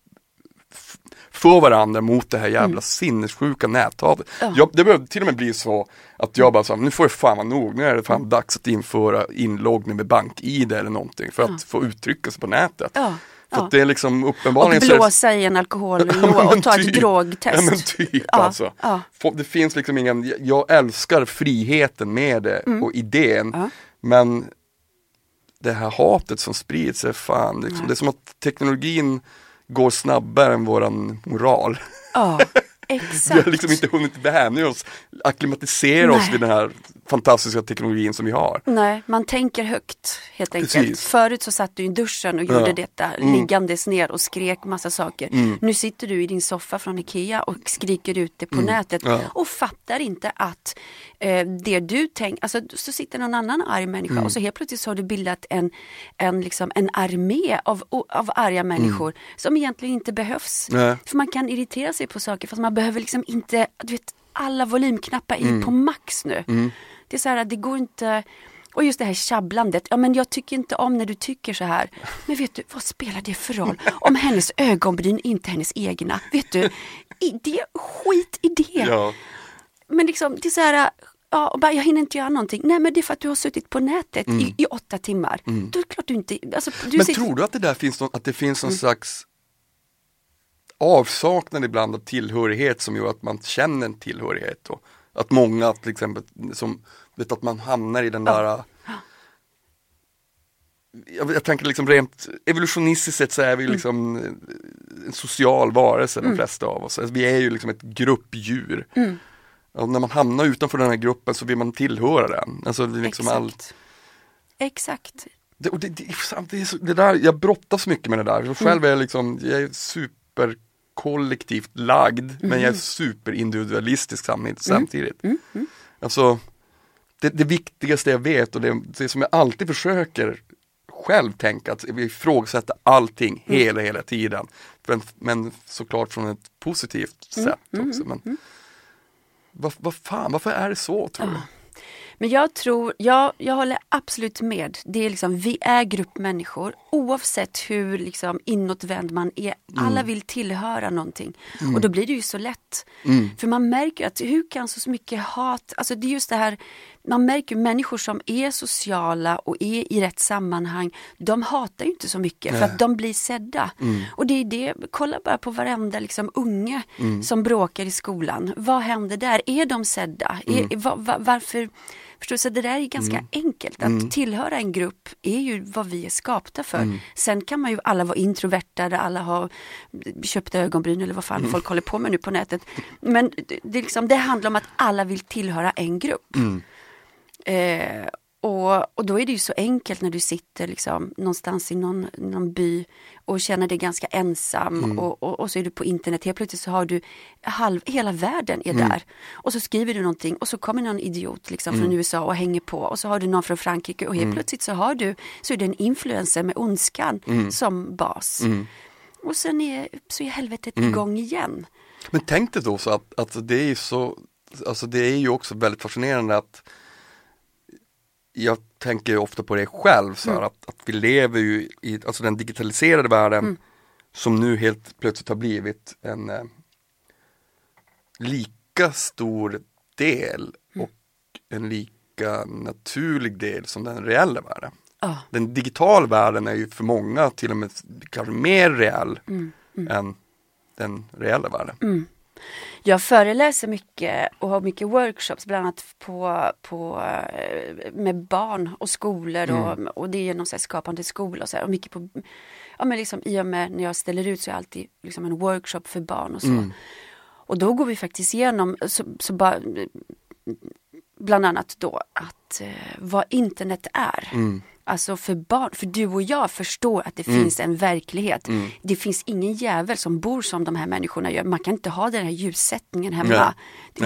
Speaker 1: för varandra mot det här jävla sinnessjuka näthatet.
Speaker 2: Ja.
Speaker 1: Jag, det behöver till och med bli så att jag bara sa, nu får det fan vara nog, nu är det fan dags att införa inloggning med bank-id eller någonting för att få uttrycka sig på nätet.
Speaker 2: Ja,
Speaker 1: För
Speaker 2: ja.
Speaker 1: att det är liksom
Speaker 2: Och
Speaker 1: uppenbarligen det-
Speaker 2: blåsa i en alkohol
Speaker 1: Ja, men
Speaker 2: och ta ett
Speaker 1: typ.
Speaker 2: drogtest.
Speaker 1: Ja men typ
Speaker 2: Ja,
Speaker 1: alltså.
Speaker 2: ja.
Speaker 1: Det finns liksom ingen, jag älskar friheten med det och idén.
Speaker 2: Mm.
Speaker 1: Men det här hatet som sprids är fan, liksom, det är som att teknologin går snabbare än våran moral.
Speaker 2: Ja,
Speaker 1: Vi
Speaker 2: exakt.
Speaker 1: har liksom inte hunnit vänja oss, acklimatisera oss vid den här fantastiska teknologin som vi har.
Speaker 2: Nej, man tänker högt helt enkelt.
Speaker 1: Precis.
Speaker 2: Förut så satt du i duschen och gjorde
Speaker 1: Ja.
Speaker 2: detta
Speaker 1: Mm.
Speaker 2: liggandes ner och skrek massa saker. Nu sitter du i din soffa från Ikea och skriker ut det på nätet
Speaker 1: Mm. Ja.
Speaker 2: och fattar inte att eh, det du tänker, alltså så sitter någon annan arg människa
Speaker 1: Mm.
Speaker 2: och så helt plötsligt så har du bildat en, en, liksom, en armé av, av arga människor som egentligen inte behövs.
Speaker 1: Mm. Nej.
Speaker 2: För man kan irritera sig på saker fast man behöver liksom inte, du vet alla volymknappar är
Speaker 1: Mm.
Speaker 2: på max nu. Det är så här, det går inte och just det här tjabblandet, ja men jag tycker inte om när du tycker så här. Men vet du, vad spelar det för roll? Om hennes ögonbryn inte är hennes egna. Vet du, det, skit i det.
Speaker 1: Ja.
Speaker 2: Men liksom, det är så här, ja, och bara, jag hinner inte göra någonting. Nej men det är för att du har suttit på nätet i, i åtta timmar. Då är det klart du inte, alltså, du
Speaker 1: Mm. Men
Speaker 2: sitter-
Speaker 1: tror du att det där finns någon, att det finns någon slags avsaknad ibland av tillhörighet som gör att man känner en tillhörighet då? Att många till exempel som, vet att man hamnar i den där jag, jag tänker liksom rent evolutionistiskt sett så är vi liksom eh, en social varelse de flesta av oss. Alltså, vi är ju liksom ett gruppdjur. Och när man hamnar utanför den här gruppen så vill man tillhöra den. Alltså det liksom
Speaker 2: Exakt.
Speaker 1: allt
Speaker 2: Exakt.
Speaker 1: det, och det, det, det, är så, det där, jag brottas mycket med det där. Jag själv är liksom, jag är superkollektivt lagd men jag är superindividualistisk samtidigt. samtidigt. Alltså, det, det viktigaste jag vet och det, det som jag alltid försöker själv tänka, att vi ifrågasätter allting hela, hela tiden. Men, men såklart från ett positivt sätt också. Men, vad, vad fan, varför är det så tror du?
Speaker 2: Men jag tror, jag, jag håller absolut med. Det är liksom, vi är gruppmänniskor oavsett hur liksom inåtvänd man är. Alla vill tillhöra någonting. Och då blir det ju så lätt. För man märker att hur kan så mycket hat, alltså det är just det här, man märker människor som är sociala och är i rätt sammanhang, de hatar ju inte så mycket för att de blir sedda. Och det är det, kolla bara på varenda liksom unge som bråkar i skolan. Vad händer där? Är de sedda? Är, va, va, varför? Förstår du? Så det där är ganska enkelt. Att tillhöra en grupp är ju vad vi är skapta för. Sen kan man ju alla vara introverta, alla har köpta ögonbryn eller vad fan folk håller på med nu på nätet. Men det, det, liksom, det handlar om att alla vill tillhöra en grupp. Eh, och, och då är det ju så enkelt när du sitter liksom någonstans i någon, någon by och känner dig ganska ensam och, och, och så är du på internet. Helt plötsligt så har du halv, hela världen är där. Och så skriver du någonting och så kommer någon idiot liksom från USA och hänger på och så har du någon från Frankrike och helt plötsligt så har du så är det en influencer med ondskan som bas. Och sen är, så är helvetet igång igen.
Speaker 1: Men tänk dig då så att, att det är så, alltså det är ju också väldigt fascinerande att jag tänker ofta på det själv så här, att, att vi lever ju i alltså den digitaliserade världen som nu helt plötsligt har blivit en eh, lika stor del och en lika naturlig del som den reella världen.
Speaker 2: Ja.
Speaker 1: Den digitala världen är ju för många till och med kanske mer reell än den reella världen.
Speaker 2: Jag föreläser mycket och har mycket workshops bland annat på, på, eh, med barn och skolor och, och det är genom så här skapande skola och så här, och mycket på, ja men liksom i och med när jag ställer ut så är jag alltid liksom en workshop för barn och så. Och då går vi faktiskt igenom, så, så bara, bland annat då att eh, vad internet är. Alltså för barn, för du och jag förstår att det finns en verklighet. Det finns ingen jävel som bor som de här människorna gör. Man kan inte ha den här ljussättningen hemma.
Speaker 1: Nej.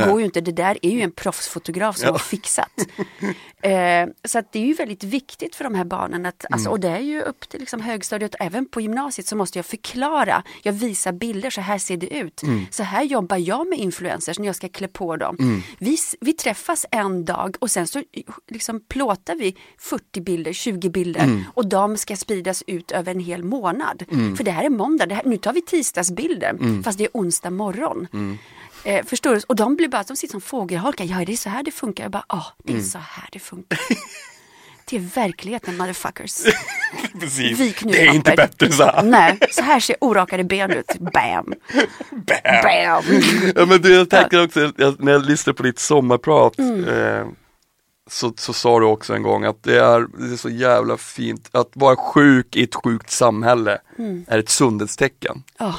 Speaker 2: Det går ju inte, det där är ju en proffsfotograf som
Speaker 1: Ja.
Speaker 2: har fixat. eh, så att det är ju väldigt viktigt för de här barnen att, alltså, och det är ju upp till liksom högstadiet även på gymnasiet så måste jag förklara. Jag visar bilder, så här ser det ut. Så här jobbar jag med influencers när jag ska klä på dem. Vi, s- vi träffas en dag och sen så liksom plåtar vi 40 bilder, 20 bilder och de ska spridas ut över en hel månad. För det här är måndag, här, nu tar vi tisdagsbilder fast det är onsdag morgon. Eh, förstår du? Och de blir bara, de sitter som fågelholkar. Ja, det är så här det funkar. Jag bara, ja, det är så här det funkar. det är verkligheten motherfuckers.
Speaker 1: Precis.
Speaker 2: Vik nu
Speaker 1: Det är inte
Speaker 2: papper.
Speaker 1: bättre så här.
Speaker 2: Nej, så här ser orakade ben ut. Bam! Bam!
Speaker 1: Ja, men du, jag tänker också, jag, när jag lyssnade på ditt sommarprat
Speaker 2: Mm.
Speaker 1: eh, så, så sa du också en gång att det är, det är så jävla fint att vara sjuk i ett sjukt samhälle
Speaker 2: Mm.
Speaker 1: är ett sundhetstecken.
Speaker 2: Ja,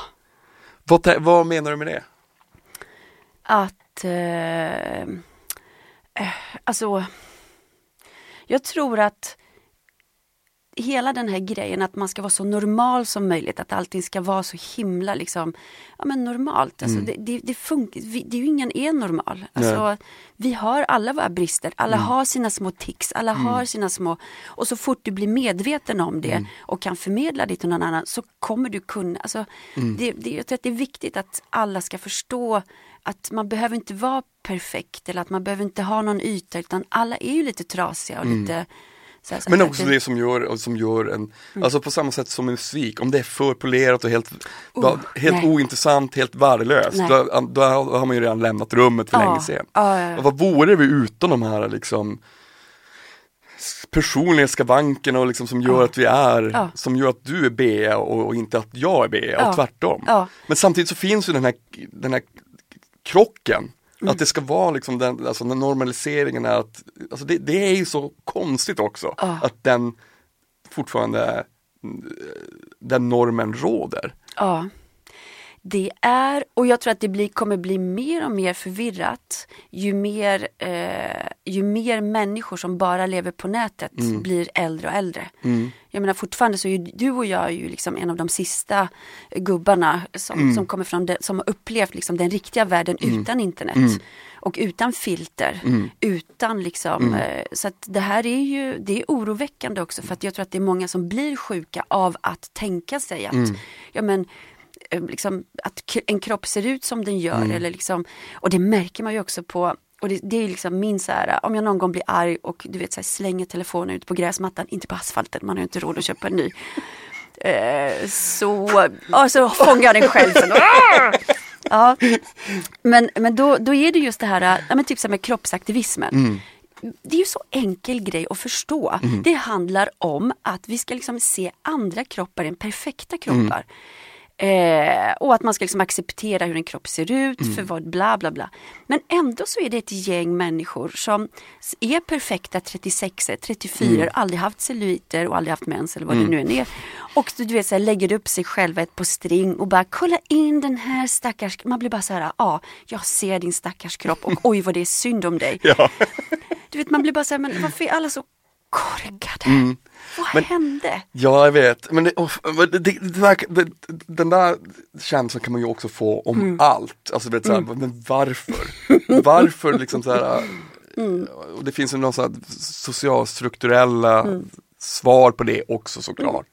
Speaker 1: Vad, vad menar du med det?
Speaker 2: att, eh, eh, alltså, jag tror att hela den här grejen att man ska vara så normal som möjligt, att allting ska vara så himla liksom, ja men normalt. Alltså,
Speaker 1: Mm.
Speaker 2: det, det, det funkar, vi, det är ju ingen är normal. Alltså, vi har alla våra brister, alla
Speaker 1: Mm.
Speaker 2: har sina små tics, alla har sina små, och så fort du blir medveten om det
Speaker 1: Mm.
Speaker 2: och kan förmedla det till någon annan så kommer du kunna, alltså,
Speaker 1: Mm.
Speaker 2: det, det, jag tror att det är viktigt att alla ska förstå att man behöver inte vara perfekt eller att man behöver inte ha någon yta utan alla är ju lite trasiga och lite så här, så
Speaker 1: Mm. Men också
Speaker 2: det-
Speaker 1: som gör, som gör en, alltså på samma sätt som musik, om det är för polerat och helt, bara, helt
Speaker 2: nej.
Speaker 1: ointressant, helt värdelöst, då, då har man ju redan lämnat rummet för
Speaker 2: Ja,
Speaker 1: länge sedan. Och vad vore vi utan de här liksom personliga skavankerna och liksom som gör
Speaker 2: Ja.
Speaker 1: att vi är,
Speaker 2: Ja.
Speaker 1: som gör att du är Bea och, och inte att jag är
Speaker 2: Ja.
Speaker 1: och tvärtom.
Speaker 2: Ja.
Speaker 1: Men samtidigt så finns ju den här, den här krocken.
Speaker 2: Mm.
Speaker 1: Att det ska vara liksom den, alltså den normaliseringen är att, alltså det, det är ju så konstigt också.
Speaker 2: Ja.
Speaker 1: Att den fortfarande, mm, den normen råder.
Speaker 2: Ja. Det är, och jag tror att det blir, kommer bli mer och mer förvirrat ju mer, eh, ju mer människor som bara lever på nätet
Speaker 1: Mm.
Speaker 2: blir äldre och äldre. Jag menar fortfarande så är ju du och jag är ju liksom en av de sista gubbarna som,
Speaker 1: Mm.
Speaker 2: som kommer från det, som har upplevt liksom den riktiga världen utan internet.
Speaker 1: Mm.
Speaker 2: Och utan filter, utan liksom, eh, så att det här är ju, det är oroväckande också för att jag tror att det är många som blir sjuka av att tänka sig att,
Speaker 1: Mm.
Speaker 2: ja men, liksom, att en kropp ser ut som den gör
Speaker 1: Mm.
Speaker 2: eller liksom, och det märker man ju också på och det, det är liksom min så här, om jag någon gång blir arg och du vet så här, slänger telefonen ut på gräsmattan, inte på asfalten, man har inte råd att köpa en ny. Eh, så, ja, så fångar jag den själv sen. Ja. Men, men då, då är det just det här, ja, men typ så med kroppsaktivismen. Det är ju så enkel grej att förstå. Det handlar om att vi ska liksom se andra kroppar än perfekta kroppar. Eh, och att man ska liksom acceptera hur en kropp ser ut, för vad bla bla bla. Men ändå så är det ett gäng människor som är perfekta 36 34 aldrig haft celluliter och aldrig haft mens eller vad det nu än är. Och du vet så här, lägger upp sig själva ett på string och bara kolla in den här stackars, man blir bara så här, ja, jag ser din stackars kropp och oj vad det är synd om dig.
Speaker 1: Ja.
Speaker 2: Du vet man blir bara så här, men varför är alla så korkade? Vad hände?
Speaker 1: Ja, jag vet. Men det, men det, det, den där känslan kan man ju också få om
Speaker 2: Mm.
Speaker 1: allt. Alltså, vet, såhär, men varför? varför liksom så här,
Speaker 2: Mm.
Speaker 1: och det finns ju några socialstrukturella
Speaker 2: Mm.
Speaker 1: svar på det också såklart.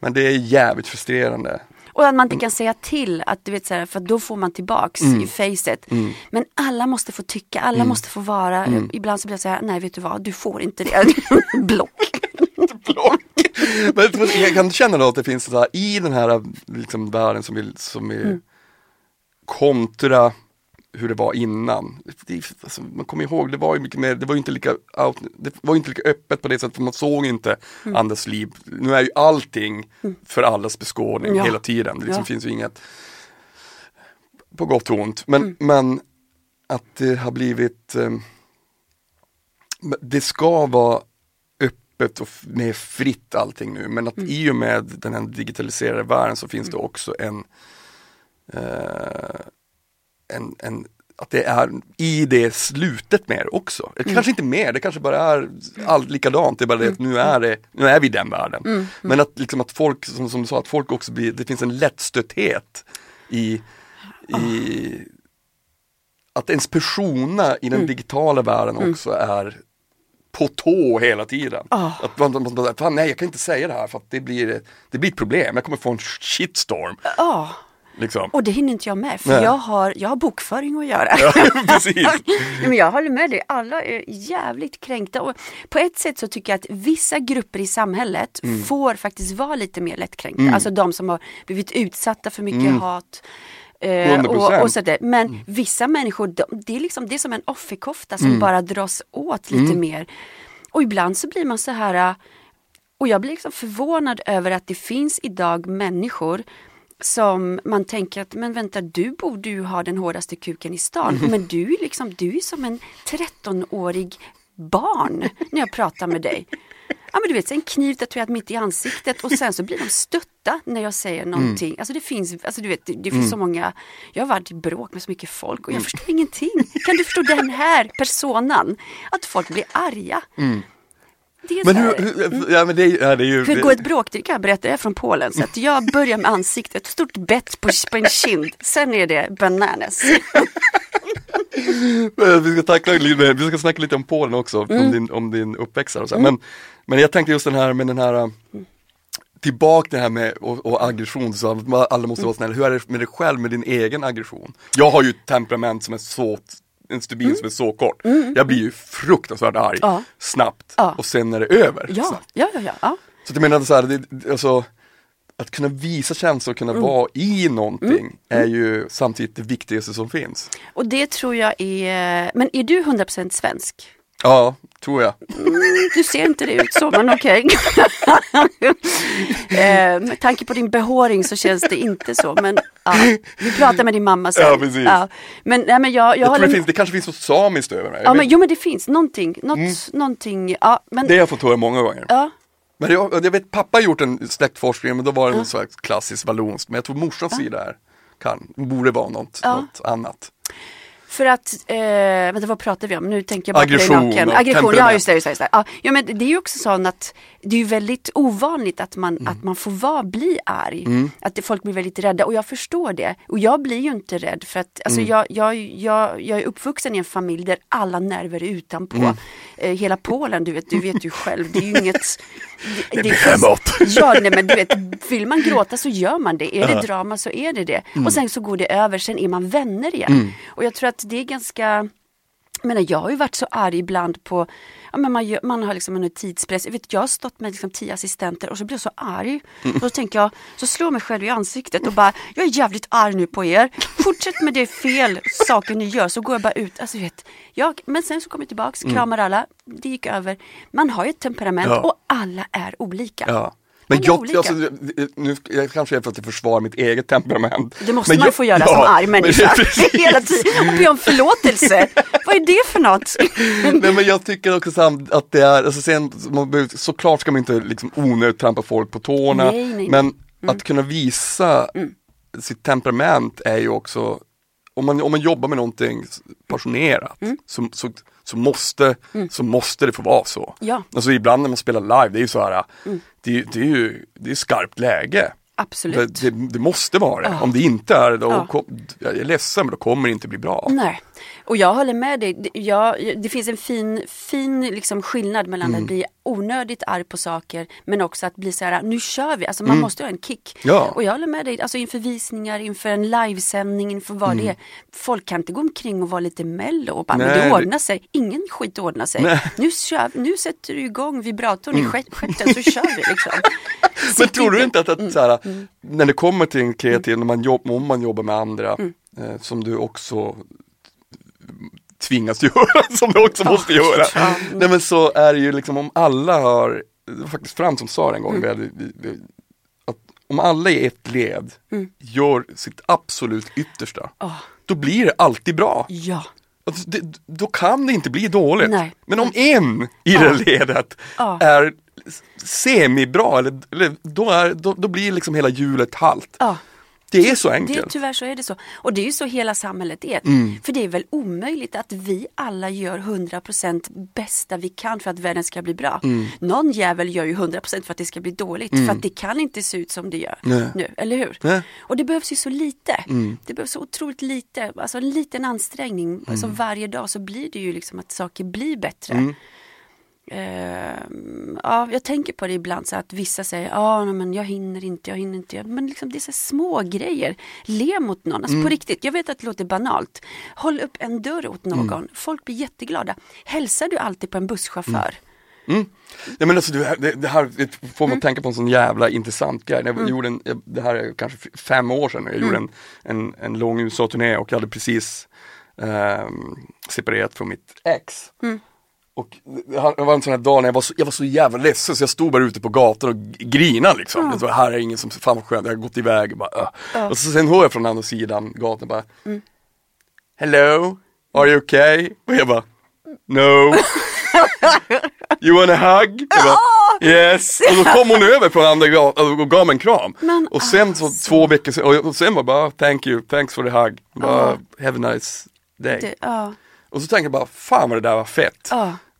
Speaker 1: Men det är jävligt frustrerande.
Speaker 2: Och att man inte kan säga till, att du vet så här, för då får man tillbaks i facet. Men alla måste få tycka, alla måste få vara. Ibland så blir jag så här, nej vet du vad, du får inte det. Block.
Speaker 1: Block. Men jag kan känna då att det finns så här, i den här liksom, världen som, vill, som är
Speaker 2: Mm.
Speaker 1: kontra hur det var innan. Det, alltså, man kommer ihåg, det var ju mycket mer, det var ju inte lika, out, det var inte lika öppet på det sättet, för man såg inte
Speaker 2: Mm.
Speaker 1: andras liv. Nu är ju allting för allas beskådning
Speaker 2: Ja.
Speaker 1: hela tiden. Det liksom
Speaker 2: Ja.
Speaker 1: finns ju inget på gott och ont. Men,
Speaker 2: Mm.
Speaker 1: men att det har blivit eh, det ska vara öppet och mer fritt allting nu. Men att i och med den här digitaliserade världen så finns det också en, eh, en, en att det är i det slutet mer också. Det Kanske inte mer, det kanske bara är allt likadant, det är bara det att nu är, det, nu är vi i den världen. Men att, liksom att folk, som, som du sa, att folk också blir, det finns en lättstötthet i, i att ens persona i den digitala världen också är på tå hela tiden. Att man, man, man, fan nej jag kan inte säga det här för att det blir, det blir ett problem, jag kommer få en shitstorm.
Speaker 2: Ja,
Speaker 1: Liksom.
Speaker 2: och det hinner inte jag med för
Speaker 1: Nej.
Speaker 2: jag har, jag har bokföring att göra.
Speaker 1: Precis.
Speaker 2: Nej, men jag håller med dig, alla är jävligt kränkta. Och på ett sätt så tycker jag att vissa grupper i samhället
Speaker 1: Mm.
Speaker 2: får faktiskt vara lite mer lättkränkta. Alltså de som har blivit utsatta för mycket hat. Eh,
Speaker 1: 100%.
Speaker 2: och, och så där. Men vissa människor, de, det, är liksom, det är som en offerkofta som bara dras åt lite mer. Och ibland så blir man så här, äh, och jag blir liksom förvånad över att det finns idag människor som man tänker att, men vänta du borde ju ha den hårdaste kuken i stan. Men du är liksom, du är som en 13-årig barn när jag pratar med dig. Ja men du vet, en kniv tatuerad mitt i ansiktet och sen så blir de stötta när jag säger någonting. Alltså det finns, alltså du vet, det, det finns så många, jag har varit i bråk med så mycket folk och jag förstår ingenting. Kan du förstå den här personan? Att folk blir arga. Det
Speaker 1: Men hur, hur ja, men det, ja, det är ju...
Speaker 2: hur går ett bråk till? kan jag berätta, jag är från Polen. Så att jag börjar med ansiktet, ett stort bett på, på en kind. Sen är det bananas.
Speaker 1: Vi ska, tackla vi ska snacka lite om Polen också,
Speaker 2: Mm.
Speaker 1: om, din, om din uppväxt och så. här. Men, men jag tänkte just den här med den här äh, Tillbaka det här med och, och aggression, så alla måste vara
Speaker 2: Mm.
Speaker 1: snälla. Hur är det med dig själv med din egen aggression? Jag har ju ett temperament som är så, en stubin som är så kort. Jag blir ju fruktansvärt arg,
Speaker 2: Mm. Ja.
Speaker 1: snabbt
Speaker 2: Ja.
Speaker 1: och sen är det över.
Speaker 2: Ja,
Speaker 1: snabbt.
Speaker 2: ja, ja. ja.
Speaker 1: Så att jag menar så här, det, alltså, att kunna visa känslor och kunna
Speaker 2: Mm.
Speaker 1: vara i någonting är ju samtidigt det viktigaste som finns.
Speaker 2: Och det tror jag är, men är du 100% svensk?
Speaker 1: Ja, tror jag.
Speaker 2: Du ser inte det ut så, men okej. eh, med tanke på din behåring så känns det inte så. Men ja, vi pratar med din mamma sen.
Speaker 1: Ja, precis.
Speaker 2: Men, nej, men jag, jag,
Speaker 1: Jag tror det, finns, det kanske finns något samiskt över mig.
Speaker 2: Ja, men, jo men det finns någonting, något, någonting, ja men
Speaker 1: Det har jag fått höra många gånger.
Speaker 2: ja.
Speaker 1: Men jag, jag vet, pappa har gjort en släktforskning, men då var det något slags klassiskt vallonskt. Men jag tror morsans sida är, kan, borde vara något,
Speaker 2: Ja.
Speaker 1: något annat.
Speaker 2: För att, eh, vänta vad pratar vi om? Nu tänker jag bara
Speaker 1: Aggression
Speaker 2: på Aggression, ja just det. Just det, just det. Ja, ja, men det är ju också så att det är ju väldigt ovanligt att man,
Speaker 1: Mm.
Speaker 2: att man får vara, bli arg. Att det, folk blir väldigt rädda och jag förstår det. Och jag blir ju inte rädd för att alltså,
Speaker 1: Mm.
Speaker 2: jag, jag, jag, jag är uppvuxen i en familj där alla nerver är utanpå.
Speaker 1: Mm.
Speaker 2: Eh, hela Polen, du vet, du vet ju själv, det är ju inget... Det,
Speaker 1: blir hemåt.
Speaker 2: Ja, nej, men du vet, vill man gråta så gör man det. Är det drama så är det det.
Speaker 1: Mm.
Speaker 2: Och sen så går det över, sen är man vänner igen. Och jag tror att det är ganska menar, jag har ju varit så arg ibland på, ja, men man, man har liksom en tidspress. Jag, vet, jag har stått med liksom tio assistenter och så blir jag så arg. Och så tänker jag, så slår jag mig själv i ansiktet och bara, jag är jävligt arg nu på er. Fortsätt med det fel saker ni gör så går jag bara ut. Alltså, vet, jag, men sen så kommer jag tillbaks, kramar alla, det gick över. Man har ju ett temperament
Speaker 1: Ja.
Speaker 2: och alla är olika.
Speaker 1: Ja. Men jag, alltså, nu jag kanske är för att jag försvarar mitt eget temperament.
Speaker 2: Det måste
Speaker 1: men
Speaker 2: man
Speaker 1: jag-
Speaker 2: få göra
Speaker 1: ja,
Speaker 2: som arg människa. Hela tiden. Och be om förlåtelse. Vad är det för något?
Speaker 1: Nej men jag tycker också samt att det är, alltså sen, man såklart ska man inte liksom onödigt trampa folk på tårna.
Speaker 2: Nej, nej, nej.
Speaker 1: Men att kunna visa
Speaker 2: Mm.
Speaker 1: sitt temperament är ju också, om man, om man jobbar med någonting passionerat
Speaker 2: Mm.
Speaker 1: så, så, så, måste, så måste det få vara så.
Speaker 2: Ja. Mm.
Speaker 1: Alltså ibland när man spelar live, det är ju så här, det, det är ju det är skarpt läge.
Speaker 2: Absolut.
Speaker 1: Det, det, det måste vara det.
Speaker 2: Ja.
Speaker 1: Om det inte är det,
Speaker 2: Ja.
Speaker 1: jag är ledsen men då kommer det inte bli bra.
Speaker 2: Nej, och jag håller med dig. Jag, det finns en fin, fin liksom skillnad mellan
Speaker 1: Mm.
Speaker 2: att bli onödigt arg på saker men också att bli så här, nu kör vi. Alltså man måste ha en kick.
Speaker 1: Mm. Ja.
Speaker 2: Och jag håller med dig, alltså inför visningar, inför en livesändning, inför vad
Speaker 1: Mm.
Speaker 2: det är. Folk kan inte gå omkring och vara lite mello och bara, men
Speaker 1: Nej,
Speaker 2: det
Speaker 1: det-
Speaker 2: ordnar sig. Ingen skit ordnar sig.
Speaker 1: Nej.
Speaker 2: Nu, kör, nu sätter du igång vibratorn i stjärt- stjärten så kör vi liksom.
Speaker 1: Men tror du inte att,
Speaker 2: Mm.
Speaker 1: att så här, när det kommer till en kreativ, när man jobb, om man jobbar med andra,
Speaker 2: Mm.
Speaker 1: eh, som du också tvingas göra, som du också måste göra. Nej men så är det ju liksom om alla har, det var faktiskt Frans som sa det en gång,
Speaker 2: Mm.
Speaker 1: vi vi, vi, att om alla i ett led
Speaker 2: Mm.
Speaker 1: gör sitt absolut yttersta,
Speaker 2: Åh,
Speaker 1: då blir det alltid bra.
Speaker 2: ja,
Speaker 1: Alltså, det, då kan det inte bli dåligt.
Speaker 2: Nej.
Speaker 1: Men om en i
Speaker 2: Ja.
Speaker 1: det ledet
Speaker 2: Ja.
Speaker 1: är semibra, eller, eller, då, är, då, då blir liksom hela hjulet halt. Det är så
Speaker 2: Det,
Speaker 1: enkelt.
Speaker 2: tyvärr så är det så. Och det är ju så hela samhället är.
Speaker 1: Mm.
Speaker 2: För det är väl omöjligt att vi alla gör 100% bästa vi kan för att världen ska bli bra.
Speaker 1: Mm.
Speaker 2: Någon jävel gör ju 100% för att det ska bli dåligt. För att det kan inte se ut som det gör
Speaker 1: Nej.
Speaker 2: nu, eller hur?
Speaker 1: Nej.
Speaker 2: Och det behövs ju så lite.
Speaker 1: Mm.
Speaker 2: Det behövs så otroligt lite. Alltså en liten ansträngning. Alltså varje dag så blir det ju liksom att saker blir bättre.
Speaker 1: Mm.
Speaker 2: Ehm, ja, jag tänker på det ibland så att vissa säger ja men jag hinner inte, jag hinner inte. Men liksom, det är så små grejer. Le mot någon, alltså
Speaker 1: Mm.
Speaker 2: på riktigt. Jag vet att det låter banalt. Håll upp en dörr åt någon.
Speaker 1: Mm.
Speaker 2: Folk blir jätteglada. Hälsar du alltid på en busschaufför?
Speaker 1: Ja, men alltså, det, det, här det får
Speaker 2: Mm.
Speaker 1: mig att tänka på en sån jävla intressant grej. Jag gjorde en, det här är kanske fem år sedan, jag
Speaker 2: Mm.
Speaker 1: gjorde en, en, en lång USA-turné och jag hade precis ehm, separerat från mitt ex.
Speaker 2: Mm.
Speaker 1: Och det var en sån här dag när jag var så, jag var så jävla ledsen så jag stod bara ute på gatan och grinade liksom. Det var, här är ingen som, fan vad skönt, jag har gått iväg och bara, "Ugh." Och så sen hör jag från andra sidan gatan bara
Speaker 2: Mm.
Speaker 1: Hello, are you okay? Och jag bara No You wanna hug? Jag bara, Yes! Och då kom hon över på andra gatan och gav mig en kram.
Speaker 2: Men
Speaker 1: och sen så
Speaker 2: alltså.
Speaker 1: två veckor sen, och- sen var bara thank you, thanks for the hug. Bara, have a nice day.
Speaker 2: Det,
Speaker 1: Och så tänkte jag bara, fan vad det där var fett.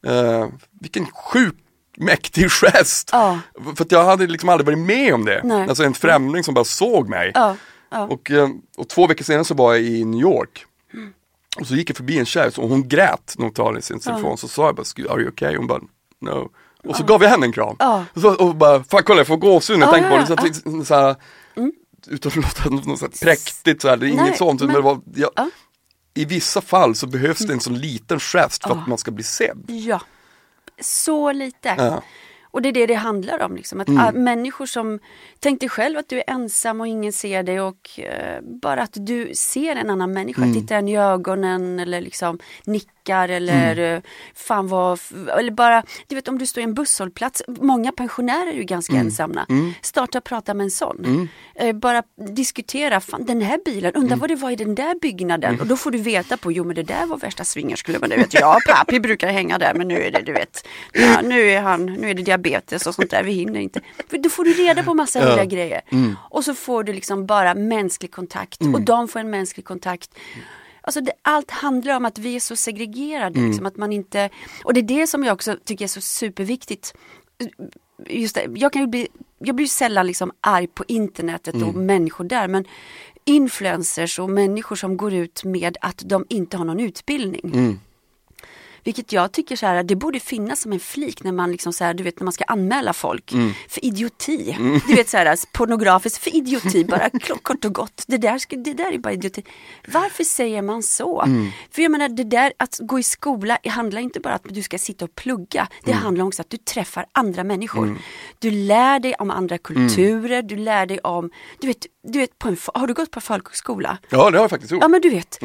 Speaker 1: Eh, vilken sjuk mäktig gest.
Speaker 2: Ja.
Speaker 1: För jag hade liksom aldrig varit med om det.
Speaker 2: Nej.
Speaker 1: Alltså en främling som bara såg mig.
Speaker 2: ja, ja.
Speaker 1: Och, eh, och två veckor senare så var jag i New York. Och så gick jag förbi en tjej och hon grät när hon talade i sin telefon. Så sa jag bara, "Sku- are you okay? Hon bara, no. Och så gav jag henne en kram. Och, så, och bara, fan kolla jag får gåshud när jag
Speaker 2: Ja,
Speaker 1: tänker på det. Så, det- så här, Utan att låta något så här präktigt så här, det är inget
Speaker 2: Nej,
Speaker 1: sånt. Men,
Speaker 2: men-
Speaker 1: det var, jag,
Speaker 2: Ja.
Speaker 1: I vissa fall så behövs det en sån liten gest för att man ska bli sedd.
Speaker 2: ja. Så lite.
Speaker 1: Ja.
Speaker 2: Och det är det det handlar om. Liksom. Att ah, Människor som, tänk dig själv att du är ensam och ingen ser dig och eh, bara att du ser en annan människa, tittar en i ögonen eller liksom nickar eller eh, fan vad, eller bara, du vet om du står i en busshållplats, många pensionärer är ju ganska ensamma. Starta prata med en sån. Eh, bara diskutera, fan den här bilen, undrar vad det var i den där byggnaden? Och då får du veta på, jo men det där var värsta swingersklubben, det vet. Jag, pappi brukar hänga där men nu är det du vet, ja, nu är han, nu är det diabetes och sånt där, vi hinner inte. För då får du reda på massa roliga grejer. Och så får du liksom bara mänsklig kontakt och de får en mänsklig kontakt. Alltså det, allt handlar om att vi är så segregerade, liksom, att man inte, och det är det som jag också tycker är så superviktigt. Just det, jag kan ju bli, jag blir sällan liksom arg på internetet och människor där, men influencers och människor som går ut med att de inte har någon utbildning. Vilket jag tycker så här, det borde finnas som en flik när man liksom så här, du vet när man ska anmäla folk för idioti. Du vet så här pornografiskt för idioti, bara kort och gott. Det där, ska, det där är bara idioti. Varför säger man så? För jag menar det där att gå i skola det handlar inte bara om att du ska sitta och plugga. Det handlar också om att du träffar andra människor. Du lär dig om andra kulturer, du lär dig om, du vet, du vet på en, har du gått på folkhögskola?
Speaker 1: Ja det har jag faktiskt gjort.
Speaker 2: Ja men du vet,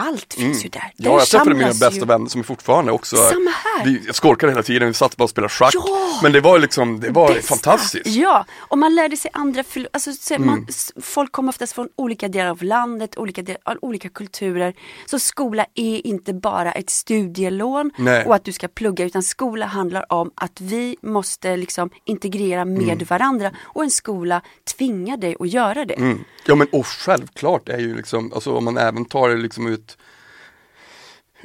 Speaker 2: allt finns ju där. Där
Speaker 1: Ja, jag träffade mina bästa
Speaker 2: ju-
Speaker 1: vänner som är fortfarande också
Speaker 2: Samma här.
Speaker 1: Vi skolkade hela tiden, vi satt bara och spelade schack
Speaker 2: Ja!
Speaker 1: Men det var liksom, det var
Speaker 2: bästa.
Speaker 1: fantastiskt
Speaker 2: Ja, och man lärde sig andra, alltså, så,
Speaker 1: Mm.
Speaker 2: man, folk kommer oftast från olika delar av landet, olika, del, olika kulturer. Så skola är inte bara ett studielån
Speaker 1: Nej.
Speaker 2: och att du ska plugga utan skola handlar om att vi måste liksom integrera med
Speaker 1: Mm.
Speaker 2: varandra och en skola tvingar dig att göra det.
Speaker 1: Mm. Ja men och självklart är ju liksom, alltså om man även tar det liksom ut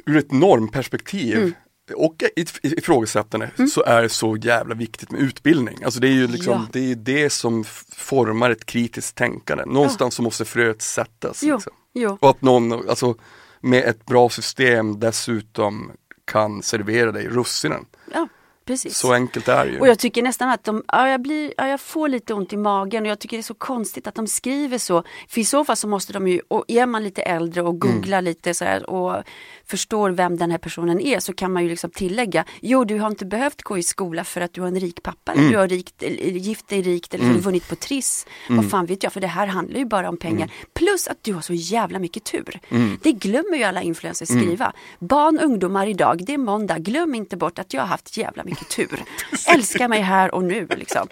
Speaker 1: ur ett normperspektiv
Speaker 2: Mm.
Speaker 1: och ett ifrågasättande så är det så jävla viktigt med utbildning. Alltså det är ju liksom,
Speaker 2: Ja.
Speaker 1: det är det som formar ett kritiskt tänkande. Någonstans så måste fröet sättas.
Speaker 2: Jo,
Speaker 1: Liksom.
Speaker 2: jo.
Speaker 1: Och att någon, alltså med ett bra system dessutom kan servera dig russinen.
Speaker 2: Ja, precis.
Speaker 1: Så enkelt är det ju.
Speaker 2: Och jag tycker nästan att de, ja, jag, blir, ja, jag får lite ont i magen och jag tycker det är så konstigt att de skriver så. För i så fall så måste de ju, och är man lite äldre och googlar lite så här och förstår vem den här personen är så kan man ju liksom tillägga, jo du har inte behövt gå i skola för att du har en rik pappa eller du har rikt, gift dig rikt eller att du vunnit på Triss. Vad fan vet jag, för det här handlar ju bara om pengar. Plus att du har så jävla mycket tur. Det glömmer ju alla influencers skriva. Barn, ungdomar idag, det är måndag, glöm inte bort att jag har haft jävla mycket tur. Älska mig här och nu liksom.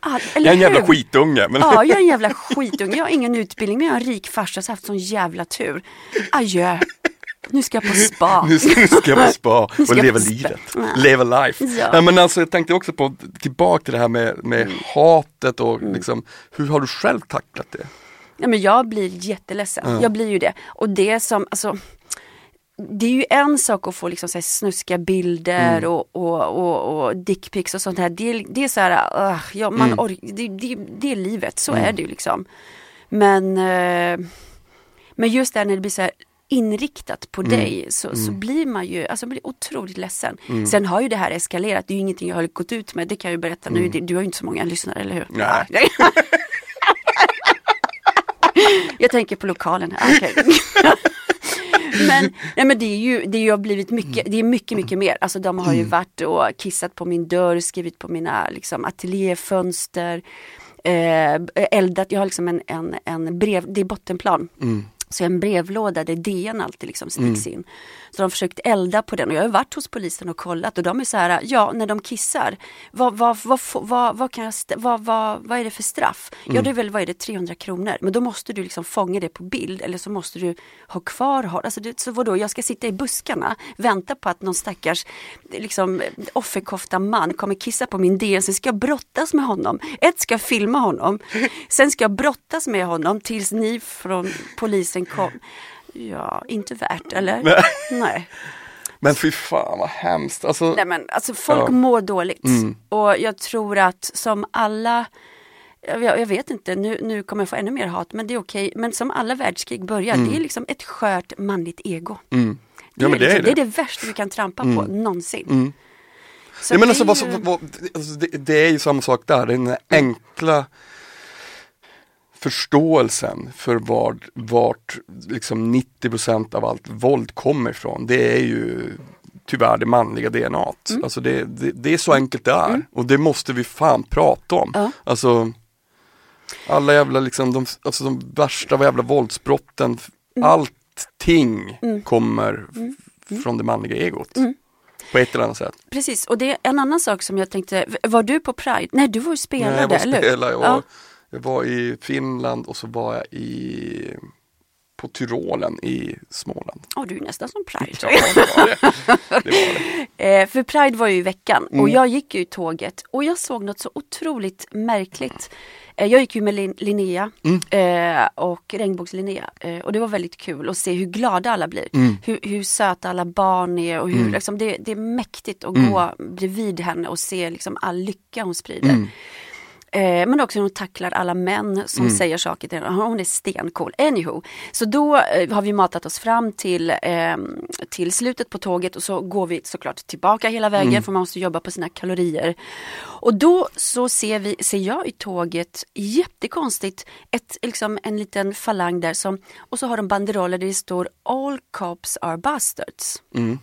Speaker 2: All,
Speaker 1: jag är en jävla
Speaker 2: hur?
Speaker 1: skitunge. Men...
Speaker 2: Ja, jag är en jävla skitunge. Jag har ingen utbildning men jag har en rik farsa har haft sån jävla tur. Adjö. Nu ska jag på spa.
Speaker 1: Nu ska, nu ska jag på spa och leva livet.
Speaker 2: Ja.
Speaker 1: Leva life.
Speaker 2: Ja.
Speaker 1: Nej, men alltså jag tänkte också på, tillbaka till det här med, med
Speaker 2: Mm.
Speaker 1: hatet och liksom, hur har du själv tacklat det?
Speaker 2: Nej, men jag blir jätteledsen. Jag blir ju det. Och det som, alltså det är ju en sak att få liksom så här snuskiga bilder
Speaker 1: Mm.
Speaker 2: och, och, och, och dickpics och sånt här. Det, är- det är så här, uh, ja, man
Speaker 1: Mm.
Speaker 2: det, det, det är livet, så är det ju liksom. Men, eh, men just det här när det blir så här inriktat på
Speaker 1: Mm.
Speaker 2: dig så, så blir man ju alltså, blir otroligt ledsen. Sen har ju det här eskalerat, det är ju ingenting jag har gått ut med, det kan jag ju berätta nu. Du har ju inte så många lyssnare, eller hur?
Speaker 1: Mm. Nej.
Speaker 2: Jag tänker på lokalen här. Okej. men, nej, men det är ju, det har blivit mycket, det är mycket, mycket mer. Alltså de har ju varit och kissat på min dörr, skrivit på mina liksom, ateljéfönster, eh, eldat, jag har liksom en, en, en brev, det är bottenplan. Så en brevlåda där DN alltid liksom sticks in. Så de försökt elda på den och jag har varit hos polisen och kollat och de är så här, ja när de kissar, vad, vad, vad, vad, vad, kan jag, vad, vad, vad är det för straff? Ja det är väl, vad är det, 300 kronor? Men då måste du liksom fånga det på bild eller så måste du ha kvar, ha- alltså det, så vadå, jag ska sitta i buskarna, vänta på att någon stackars liksom, offerkofta man kommer kissa på min DN, sen ska jag brottas med honom. Ett ska jag filma honom, sen ska jag brottas med honom tills ni från polisen kom. Ja, inte värt eller?
Speaker 1: Nej.
Speaker 2: Nej.
Speaker 1: Men fy fan vad hemskt. Alltså,
Speaker 2: Nej men alltså folk
Speaker 1: Ja.
Speaker 2: mår dåligt.
Speaker 1: Mm.
Speaker 2: Och jag tror att som alla jag, jag vet inte, nu, nu kommer jag få ännu mer hat men det är okej. Men som alla världskrig börjar, det är liksom ett skört manligt ego.
Speaker 1: mm.
Speaker 2: Det,
Speaker 1: Ja
Speaker 2: är
Speaker 1: men det
Speaker 2: liksom,
Speaker 1: är
Speaker 2: det
Speaker 1: det.
Speaker 2: är det värsta vi kan trampa på någonsin.
Speaker 1: Mm.
Speaker 2: Så
Speaker 1: Ja, men
Speaker 2: det
Speaker 1: alltså,
Speaker 2: är ju-
Speaker 1: alltså det, det är ju samma sak där, den enkla förståelsen för vart, vart liksom 90% av allt våld kommer ifrån. Det är ju tyvärr det manliga DNA.
Speaker 2: Mm.
Speaker 1: Alltså det, det, det är så enkelt det är och det måste vi fan prata om.
Speaker 2: Ja.
Speaker 1: Alltså alla jävla liksom, de, alltså de värsta jävla våldsbrotten,
Speaker 2: Mm.
Speaker 1: allting kommer f- från det manliga egot.
Speaker 2: Mm.
Speaker 1: På ett eller annat sätt.
Speaker 2: Precis, och det är en annan sak som jag tänkte, var du på Pride? Nej, du var ju spelare,
Speaker 1: Nej, jag var
Speaker 2: eller
Speaker 1: spelare och
Speaker 2: Ja.
Speaker 1: Jag var i Finland och så var jag i på Tyrolen i Småland.
Speaker 2: Ja, du är nästan som Pride.
Speaker 1: Ja, det var det. det, var det.
Speaker 2: Eh, för Pride var ju i veckan
Speaker 1: Mm.
Speaker 2: och jag gick ju i tåget och jag såg något så otroligt märkligt. Eh, jag gick ju med Lin- Linnea
Speaker 1: Mm.
Speaker 2: eh, och Regnbågs-Linnea eh, och det var väldigt kul att se hur glada alla blir.
Speaker 1: Mm.
Speaker 2: Hur, hur söta alla barn är och hur liksom, det, det är mäktigt att
Speaker 1: Mm.
Speaker 2: gå bredvid henne och se liksom, all lycka hon sprider.
Speaker 1: Mm.
Speaker 2: Eh, men också hur hon tacklar alla män som säger saker till henne. Hon är stencool. Anywho. Så då eh, har vi matat oss fram till, eh, till slutet på tåget och så går vi såklart tillbaka hela vägen för man måste jobba på sina kalorier. Och då så ser, vi, ser jag i tåget jättekonstigt ett, liksom en liten falang där som och så har de banderoller där det står All cops are bastards.
Speaker 1: Mm.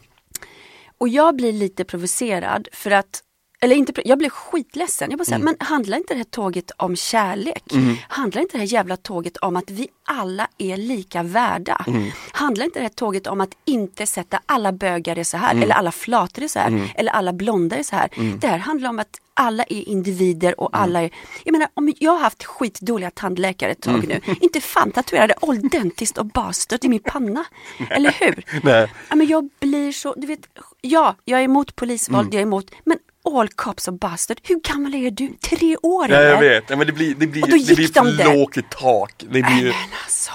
Speaker 2: Och jag blir lite provocerad för att eller inte, jag blev skitledsen. Jag bara säger, men handlar inte det här tåget om kärlek? Handlar inte det här jävla tåget om att vi alla är lika värda? Handlar inte det här tåget om att inte sätta alla bögar är så här, eller alla flator är så här, eller alla blonda är så här. Det här handlar om att alla är individer och alla är, jag menar om jag har haft skitdåliga tandläkare ett tag nu, inte fan tatuerade dentist och bastard i min panna. Eller hur?
Speaker 1: Nej.
Speaker 2: Ja, men jag blir så, du vet, ja, jag är emot polisvåld,
Speaker 1: Mm.
Speaker 2: jag är emot, men all cops och bastard, hur gammal är du? Tre år
Speaker 1: Ja, jag
Speaker 2: eller?
Speaker 1: vet, ja, men det blir, det blir, det blir
Speaker 2: de
Speaker 1: för lågt i tak. Det blir
Speaker 2: men alltså.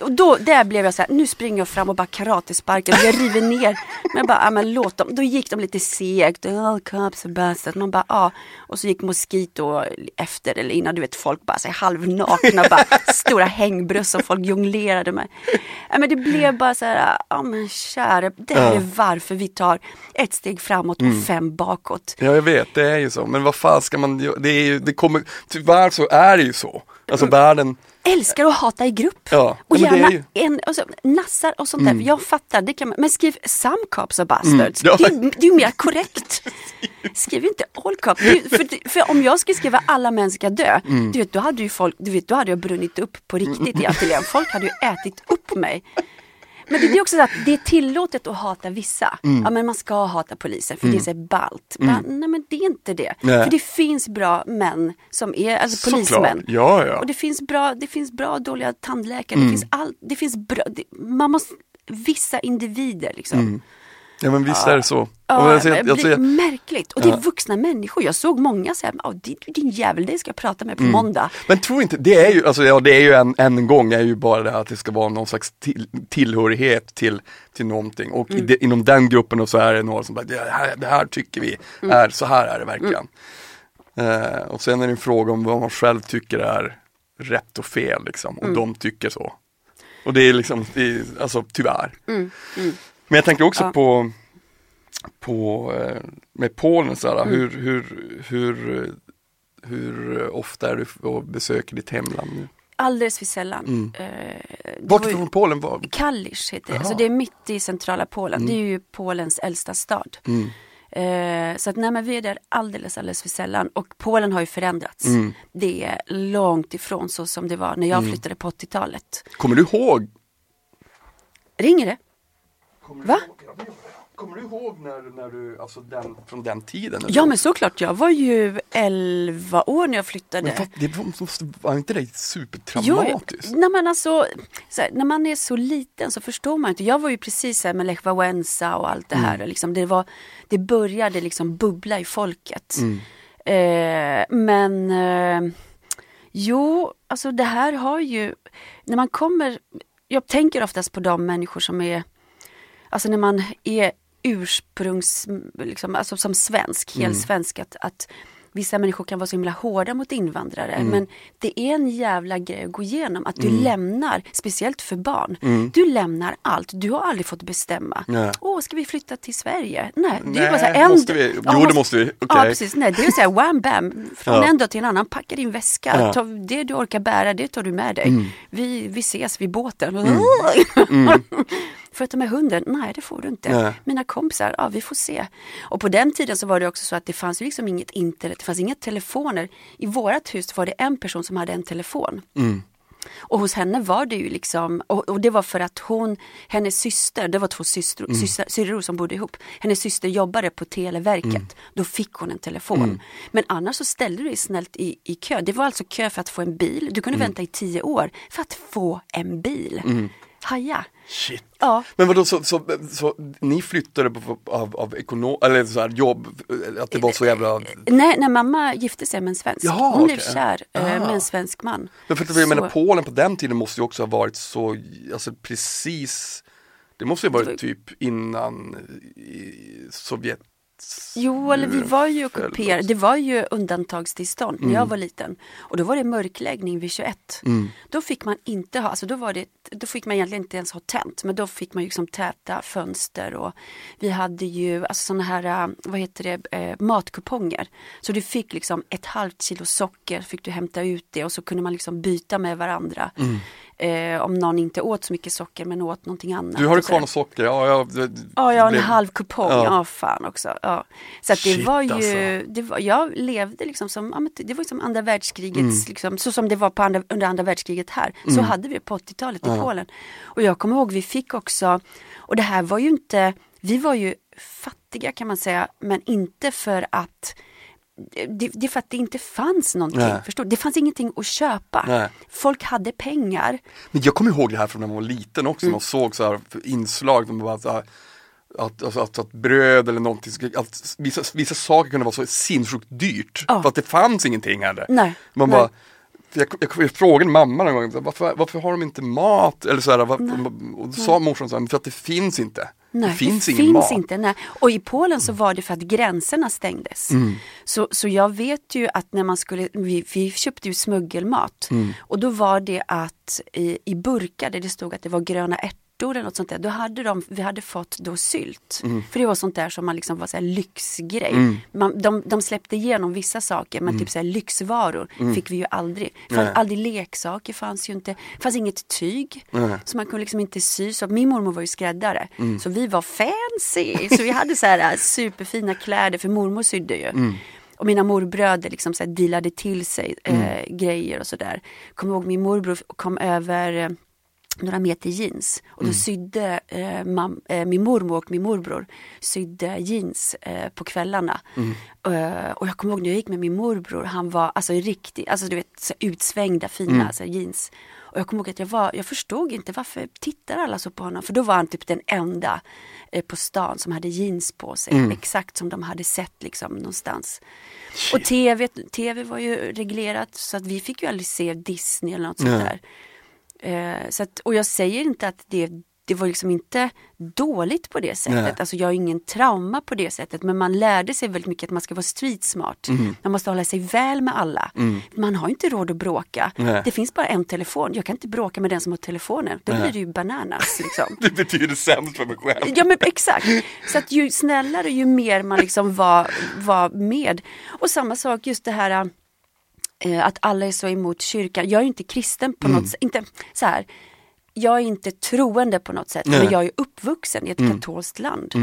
Speaker 2: Och då, där blev jag så här, nu springer jag fram och bara karatesparkar, jag river ner. Men jag bara, ja men låt dem. Då gick de lite segt, all cops are bastard. Man bara, ja. Och så gick Mosquito efter eller innan, du vet folk bara så här, halvnakna, bara stora hängbröst som folk jonglerade med. Ja, men det blev bara så här, ja men kära, det här är varför vi tar ett steg framåt och fem bakåt.
Speaker 1: ja jag vet, det är ju så. Men vad fan ska man? Det är ju, det kommer, tyvärr så är det ju så. Alltså världen,
Speaker 2: älskar att hata i grupp.
Speaker 1: Ja,
Speaker 2: och
Speaker 1: ja,
Speaker 2: gärna
Speaker 1: är ju- Mm.
Speaker 2: en, alltså, nassar och sånt där. Jag fattar, det kan man, men skriv some cops are bastards.
Speaker 1: Ja.
Speaker 2: Det, är- det är ju mer korrekt. Skriv inte all cops. Ju- För, för om jag skulle skriva alla män ska dö,
Speaker 1: Mm.
Speaker 2: du vet, då hade ju folk, du vet, då hade jag brunnit upp på riktigt i ateljén. Folk hade ju ätit upp mig. Men det är också så att det är tillåtet att hata vissa.
Speaker 1: Mm.
Speaker 2: Ja men man ska hata polisen för det är så ballt. Bara, Nej men det är inte det.
Speaker 1: Nej.
Speaker 2: För det finns bra män som är, alltså polismän.
Speaker 1: Ja, ja.
Speaker 2: Och det finns bra, det finns bra dåliga tandläkare.
Speaker 1: Mm.
Speaker 2: Det finns allt, det finns bra, det, man måste, vissa individer liksom.
Speaker 1: Ja men visst är det så.
Speaker 2: Ja,
Speaker 1: jag
Speaker 2: det
Speaker 1: jag
Speaker 2: blir
Speaker 1: ser-
Speaker 2: märkligt. Och det är vuxna människor. Jag såg många säga, oh, din, din jävel, det ska jag prata med på
Speaker 1: Mm.
Speaker 2: måndag.
Speaker 1: Men tror inte, det är ju, alltså ja det är ju en, en gång är ju bara det här att det ska vara någon slags till, tillhörighet till, till någonting och i det, inom den gruppen och så är det några som bara, det här, det här tycker vi är, så här är det verkligen. Eh, och sen är det en fråga om vad man själv tycker är rätt och fel liksom och de tycker så. Och det är liksom, det är, alltså tyvärr. Men jag tänker också
Speaker 2: Ja.
Speaker 1: på, på eh, med Polen så här, hur, hur, hur, hur ofta är du och besöker ditt hemland nu?
Speaker 2: Alldeles för sällan.
Speaker 1: Mm.
Speaker 2: Eh,
Speaker 1: Vart ifrån Polen var?
Speaker 2: Kalisz heter det. Alltså det är mitt i centrala Polen. Det är ju Polens äldsta stad.
Speaker 1: Mm.
Speaker 2: Eh, så att nej, men vi är där alldeles, alldeles för sällan. Och Polen har ju förändrats.
Speaker 1: Mm.
Speaker 2: Det är långt ifrån så som det var när jag flyttade på 80-talet.
Speaker 1: Kommer du ihåg?
Speaker 2: Ringer det? Va?
Speaker 1: Kommer du ihåg när, när du, alltså den, från den tiden?
Speaker 2: Ja men såklart, jag var ju 11 år när jag flyttade.
Speaker 1: Men fast det var- måste, var inte det
Speaker 2: Jo,
Speaker 1: supertraumatiskt?
Speaker 2: när man, alltså, så här, när man är så liten så förstår man inte. Jag var ju precis här med Lech Wałęsa och allt det här.
Speaker 1: Mm.
Speaker 2: Liksom, det, var, det började liksom bubbla i folket.
Speaker 1: Mm.
Speaker 2: Eh, men eh, jo, alltså det här har ju, när man kommer, jag tänker oftast på de människor som är, alltså när man är ursprungs, liksom, alltså som svensk,
Speaker 1: Mm.
Speaker 2: svensk, att, att vissa människor kan vara så himla hårda mot invandrare.
Speaker 1: Mm.
Speaker 2: Men det är en jävla grej att gå igenom, att du lämnar, speciellt för barn, du lämnar allt, du har aldrig fått bestämma.
Speaker 1: Mm. Nej.
Speaker 2: Åh, ska vi flytta till Sverige? Nej, det är bara så här, en
Speaker 1: måste vi?
Speaker 2: Ja,
Speaker 1: Jo, det måste vi.
Speaker 2: Ja,
Speaker 1: Okej.
Speaker 2: precis. Nej, det är så här wham bam, från
Speaker 1: Ja.
Speaker 2: en dag till en annan, packa din väska,
Speaker 1: Ja. Mm.
Speaker 2: ta det du orkar bära, det tar du med dig. Vi, vi ses vid båten. Får jag ta med hunden? Nej, det får du inte.
Speaker 1: Nej.
Speaker 2: Mina kompisar, ja vi får se. Och på den tiden så var det också så att det fanns liksom inget internet, det fanns inga telefoner. I vårat hus var det en person som hade en telefon.
Speaker 1: Mm.
Speaker 2: Och hos henne var det ju liksom, och, och det var för att hon, hennes syster, det var två systror,
Speaker 1: Mm.
Speaker 2: systrar, syrror som bodde ihop. Hennes syster jobbade på Televerket,
Speaker 1: Mm.
Speaker 2: då fick hon en telefon. Men annars så ställde du dig snällt i, i kö. Det var alltså kö för att få en bil. Du kunde
Speaker 1: Mm.
Speaker 2: vänta i tio år för att få en bil. Haja!
Speaker 1: Shit.
Speaker 2: Ja.
Speaker 1: Men vadå, så, så, så ni flyttade på, av, av ekonom, eller så här jobb, att det var så jävla...
Speaker 2: Nej, när mamma gifte sig med en svensk.
Speaker 1: Jaha,
Speaker 2: hon blev
Speaker 1: okej.
Speaker 2: kär eh, med
Speaker 1: Ah.
Speaker 2: en svensk man.
Speaker 1: Men för att jag menar
Speaker 2: Så-
Speaker 1: Polen på den tiden måste ju också ha varit så, alltså precis, det måste ju ha varit typ innan Sovjet.
Speaker 2: Jo, eller vi var ju ockuperade. Det var ju undantagstillstånd när
Speaker 1: Mm.
Speaker 2: jag var liten. Och då var det mörkläggning vid 21. Då fick man inte ha, alltså då var det, då fick man egentligen inte ens ha tänt. Men då fick man ju liksom täta fönster och vi hade ju alltså sådana här, äh, vad heter det, eh, matkuponger. Så du fick liksom ett halvt kilo socker, fick du hämta ut det och så kunde man liksom byta med varandra.
Speaker 1: Mm.
Speaker 2: Eh, om någon inte åt så mycket socker men åt någonting annat.
Speaker 1: Du har
Speaker 2: sådär.
Speaker 1: kvar något socker? Ja, ja, det,
Speaker 2: Ja, jag har en halv kupong.
Speaker 1: Ja.
Speaker 2: Ja, fan också. Ja. Så att det
Speaker 1: Shit,
Speaker 2: var ju,
Speaker 1: alltså.
Speaker 2: det var, jag levde liksom som, ja, det var som andra världskrigets,
Speaker 1: Mm.
Speaker 2: liksom, så som det var på andra, under andra världskriget här. Så hade vi det på 80-talet i Polen. Och jag kommer ihåg, vi fick också, och det här var ju inte, vi var ju fattiga kan man säga, men inte för att det, det är för att det inte fanns någonting.
Speaker 1: Nej.
Speaker 2: Förstår? Det fanns ingenting att köpa.
Speaker 1: Nej.
Speaker 2: Folk hade pengar.
Speaker 1: Men jag kommer ihåg det här från när man var liten också,
Speaker 2: Mm.
Speaker 1: man såg så här inslag, som bara så här, att, alltså, att, att bröd eller någonting, att vissa, vissa saker kunde vara så sinnessjukt dyrt,
Speaker 2: Ja.
Speaker 1: för att det fanns ingenting heller.
Speaker 2: Nej,
Speaker 1: Man
Speaker 2: nej.
Speaker 1: bara, jag, jag, jag frågade mamma någon gång, varför, varför har de inte mat? Eller så här, varför, och då sa morsan så här, för att det finns inte.
Speaker 2: Nej,
Speaker 1: det finns
Speaker 2: det
Speaker 1: ingen
Speaker 2: finns
Speaker 1: mat.
Speaker 2: inte. Nej. Och i Polen så var det för att gränserna stängdes.
Speaker 1: Mm.
Speaker 2: Så, så jag vet ju att när man skulle, vi, vi köpte ju smuggelmat
Speaker 1: Mm.
Speaker 2: och då var det att i, i burkar där det stod att det var gröna ärtor eller något sånt där, då hade de, vi hade fått då sylt.
Speaker 1: Mm.
Speaker 2: För det var sånt där som man liksom var så lyxgrej. Man, de, de släppte igenom vissa saker men typ så här lyxvaror fick vi ju aldrig.
Speaker 1: Mm. Nej.
Speaker 2: aldrig leksaker fanns ju inte, fanns inget tyg. Så man kunde liksom inte sy. Så min mormor var ju skräddare.
Speaker 1: Mm.
Speaker 2: Så vi var fancy. Så vi hade så här äh, superfina kläder för mormor sydde ju.
Speaker 1: Mm.
Speaker 2: Och mina morbröder liksom så här dealade till sig eh,
Speaker 1: Mm.
Speaker 2: grejer och sådär. Kommer ihåg min morbror kom över några meter jeans. Och då
Speaker 1: Mm.
Speaker 2: sydde eh, mam, eh, min mormor och min morbror sydde jeans eh, på kvällarna.
Speaker 1: Mm.
Speaker 2: Eh, och jag kommer ihåg när jag gick med min morbror, han var alltså riktigt, alltså du vet så utsvängda fina
Speaker 1: Mm.
Speaker 2: så här, jeans. Och jag kommer ihåg att jag var, jag förstod inte varför tittar alla så på honom? För då var han typ den enda eh, på stan som hade jeans på sig.
Speaker 1: Mm.
Speaker 2: Exakt som de hade sett liksom någonstans. Och tv, tv var ju reglerat så att vi fick ju aldrig se Disney eller något sånt där. Eh, så att, och jag säger inte att det, det var liksom inte dåligt på det sättet.
Speaker 1: Nej.
Speaker 2: Alltså jag har ingen trauma på det sättet. Men man lärde sig väldigt mycket att man ska vara street smart.
Speaker 1: Mm.
Speaker 2: Man måste hålla sig väl med alla. Man har inte råd att bråka.
Speaker 1: Nej.
Speaker 2: Det finns bara en telefon. Jag kan inte bråka med den som har telefonen. Då blir det ju bananas. Liksom.
Speaker 1: Det betyder sämst för mig själv.
Speaker 2: Ja men exakt. Så att ju snällare ju mer man liksom var, var med. Och samma sak just det här att alla är så emot kyrkan. Jag är ju inte kristen på något sätt. Inte så här. Jag är inte troende på något sätt
Speaker 1: Nej.
Speaker 2: men jag är uppvuxen i ett katolskt land.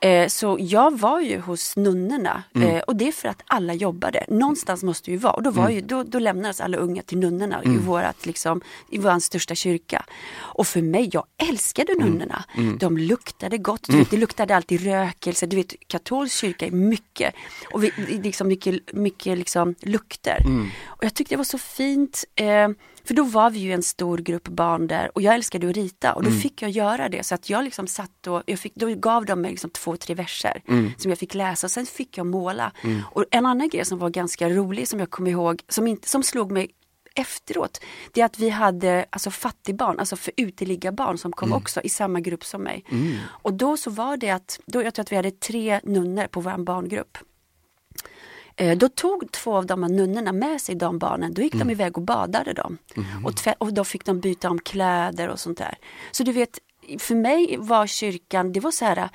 Speaker 2: Eh, så jag var ju hos nunnorna eh, och det är för att alla jobbade. Någonstans måste vi vara och då, var ju, då, då lämnades alla unga till nunnorna i, vårat, liksom, i vår största kyrka. Och för mig, jag älskade nunnorna. De luktade gott, vet, det luktade alltid rökelse. Du vet, katolsk kyrka är mycket, och vi, liksom mycket, mycket liksom lukter. Och jag tyckte det var så fint. Eh, för då var vi ju en stor grupp barn där och jag älskade att rita och då fick jag göra det. Så att jag liksom satt och, jag fick, då gav de mig liksom två, tre verser som jag fick läsa och sen fick jag måla. Och en annan grej som var ganska rolig som jag kommer ihåg, som, inte, som slog mig efteråt, det är att vi hade alltså fattigbarn, alltså för uteliggarbarn som kom också i samma grupp som mig. Och då så var det att, då, jag tror att vi hade tre nunnor på vår barngrupp. Eh, Då tog två av de här nunnorna med sig de barnen, då gick de iväg och badade dem. Och, tvä- och då fick de byta om kläder och sånt där. Så du vet, för mig var kyrkan, det var så här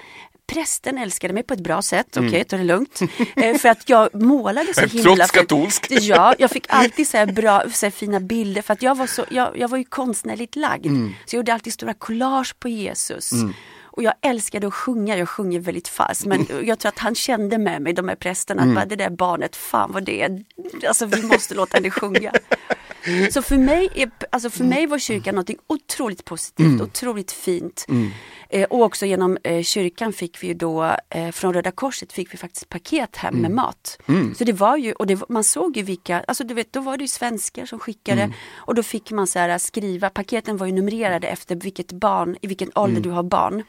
Speaker 2: Prästen älskade mig på ett bra sätt, okej ta det lugnt. Eh, för att jag målade så himla
Speaker 1: Trots katolsk.
Speaker 2: Ja, jag fick alltid så bra, så fina bilder för att jag var, så, jag, jag var ju konstnärligt lagd. Så jag gjorde alltid stora collage på Jesus. Och jag älskade att sjunga, jag sjunger väldigt falskt men jag tror att han kände med mig, de här prästerna, att bara, det där barnet, fan vad det är, alltså vi måste låta det sjunga. Så för mig, är, alltså för mig var kyrkan något otroligt positivt, otroligt fint. Eh, och också genom eh, kyrkan fick vi ju då, eh, från Röda Korset fick vi faktiskt paket hem med mat. Så det var ju, och det, man såg ju vilka, alltså du vet, då var det ju svenskar som skickade och då fick man så här skriva, paketen var ju numrerade efter vilket barn, i vilken ålder du har barn.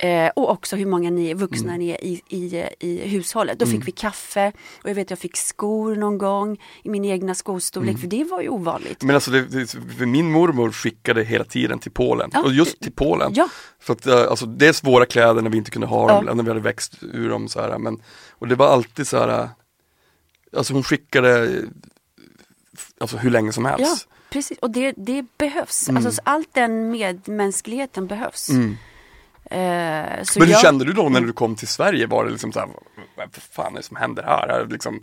Speaker 2: Eh, och också hur många ni vuxna ni är i, i, i hushållet. Då fick vi kaffe och jag vet jag fick skor någon gång i min egna skostorlek för det var ju ovanligt.
Speaker 1: Men alltså det, det, min mormor skickade hela tiden till Polen.
Speaker 2: Ja,
Speaker 1: och just till Polen.
Speaker 2: Ja.
Speaker 1: För att eh, alltså dels våra kläder när vi inte kunde ha dem,
Speaker 2: Ja.
Speaker 1: när vi hade växt ur dem så här. Men, och det var alltid så här. eh, Alltså hon skickade eh, Alltså hur länge som helst.
Speaker 2: Ja, precis. Och det, det behövs. Alltså, så allt den medmänskligheten behövs. Eh, så
Speaker 1: Men hur
Speaker 2: jag,
Speaker 1: kände du då när du kom till Sverige? Var det liksom så här, vad fan är det som händer här? Liksom,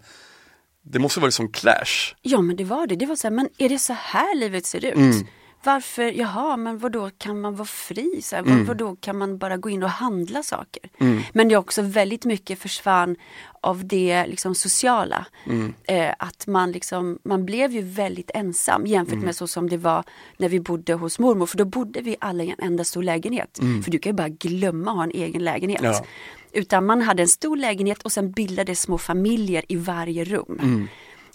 Speaker 1: det måste varit som clash.
Speaker 2: Ja men det var det. Det var så här, men är det så här livet ser ut?
Speaker 1: Mm.
Speaker 2: Varför, jaha, men vad då kan man vara fri? Så här,
Speaker 1: Mm.
Speaker 2: vad, kan man bara gå in och handla saker? Men det är också väldigt mycket försvann av det liksom, sociala.
Speaker 1: Mm.
Speaker 2: Eh, att man liksom, man blev ju väldigt ensam jämfört
Speaker 1: Mm.
Speaker 2: med så som det var när vi bodde hos mormor. För då bodde vi alla i en enda stor lägenhet. För du kan ju bara glömma att ha en egen lägenhet.
Speaker 1: Mm. Ja.
Speaker 2: Utan man hade en stor lägenhet och sen bildades små familjer i varje rum.
Speaker 1: Mm.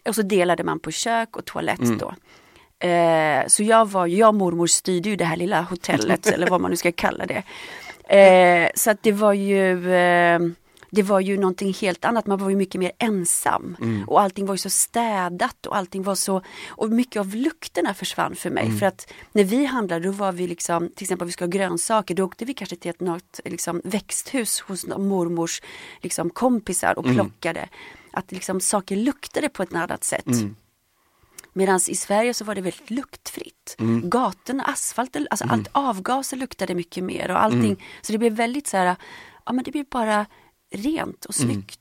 Speaker 2: Och så delade man på kök och toalett då. Eh, så jag var, jag och mormor styrde ju det här lilla hotellet eller vad man nu ska kalla det. Eh, så att det var ju eh, det var ju någonting helt annat, man var ju mycket mer ensam. Och allting var ju så städat och allting var så, och mycket av lukterna försvann för mig. För att när vi handlade då var vi liksom, till exempel om vi ska ha grönsaker, då åkte vi kanske till ett något, liksom, växthus hos mormors liksom, kompisar och plockade. Att liksom, saker luktade på ett annat sätt. Medan i Sverige så var det väldigt luktfritt. Gatorna, asfalten, alltså allt avgaser luktade mycket mer och allting. Så det blev väldigt så här, ja men det blev bara rent och snyggt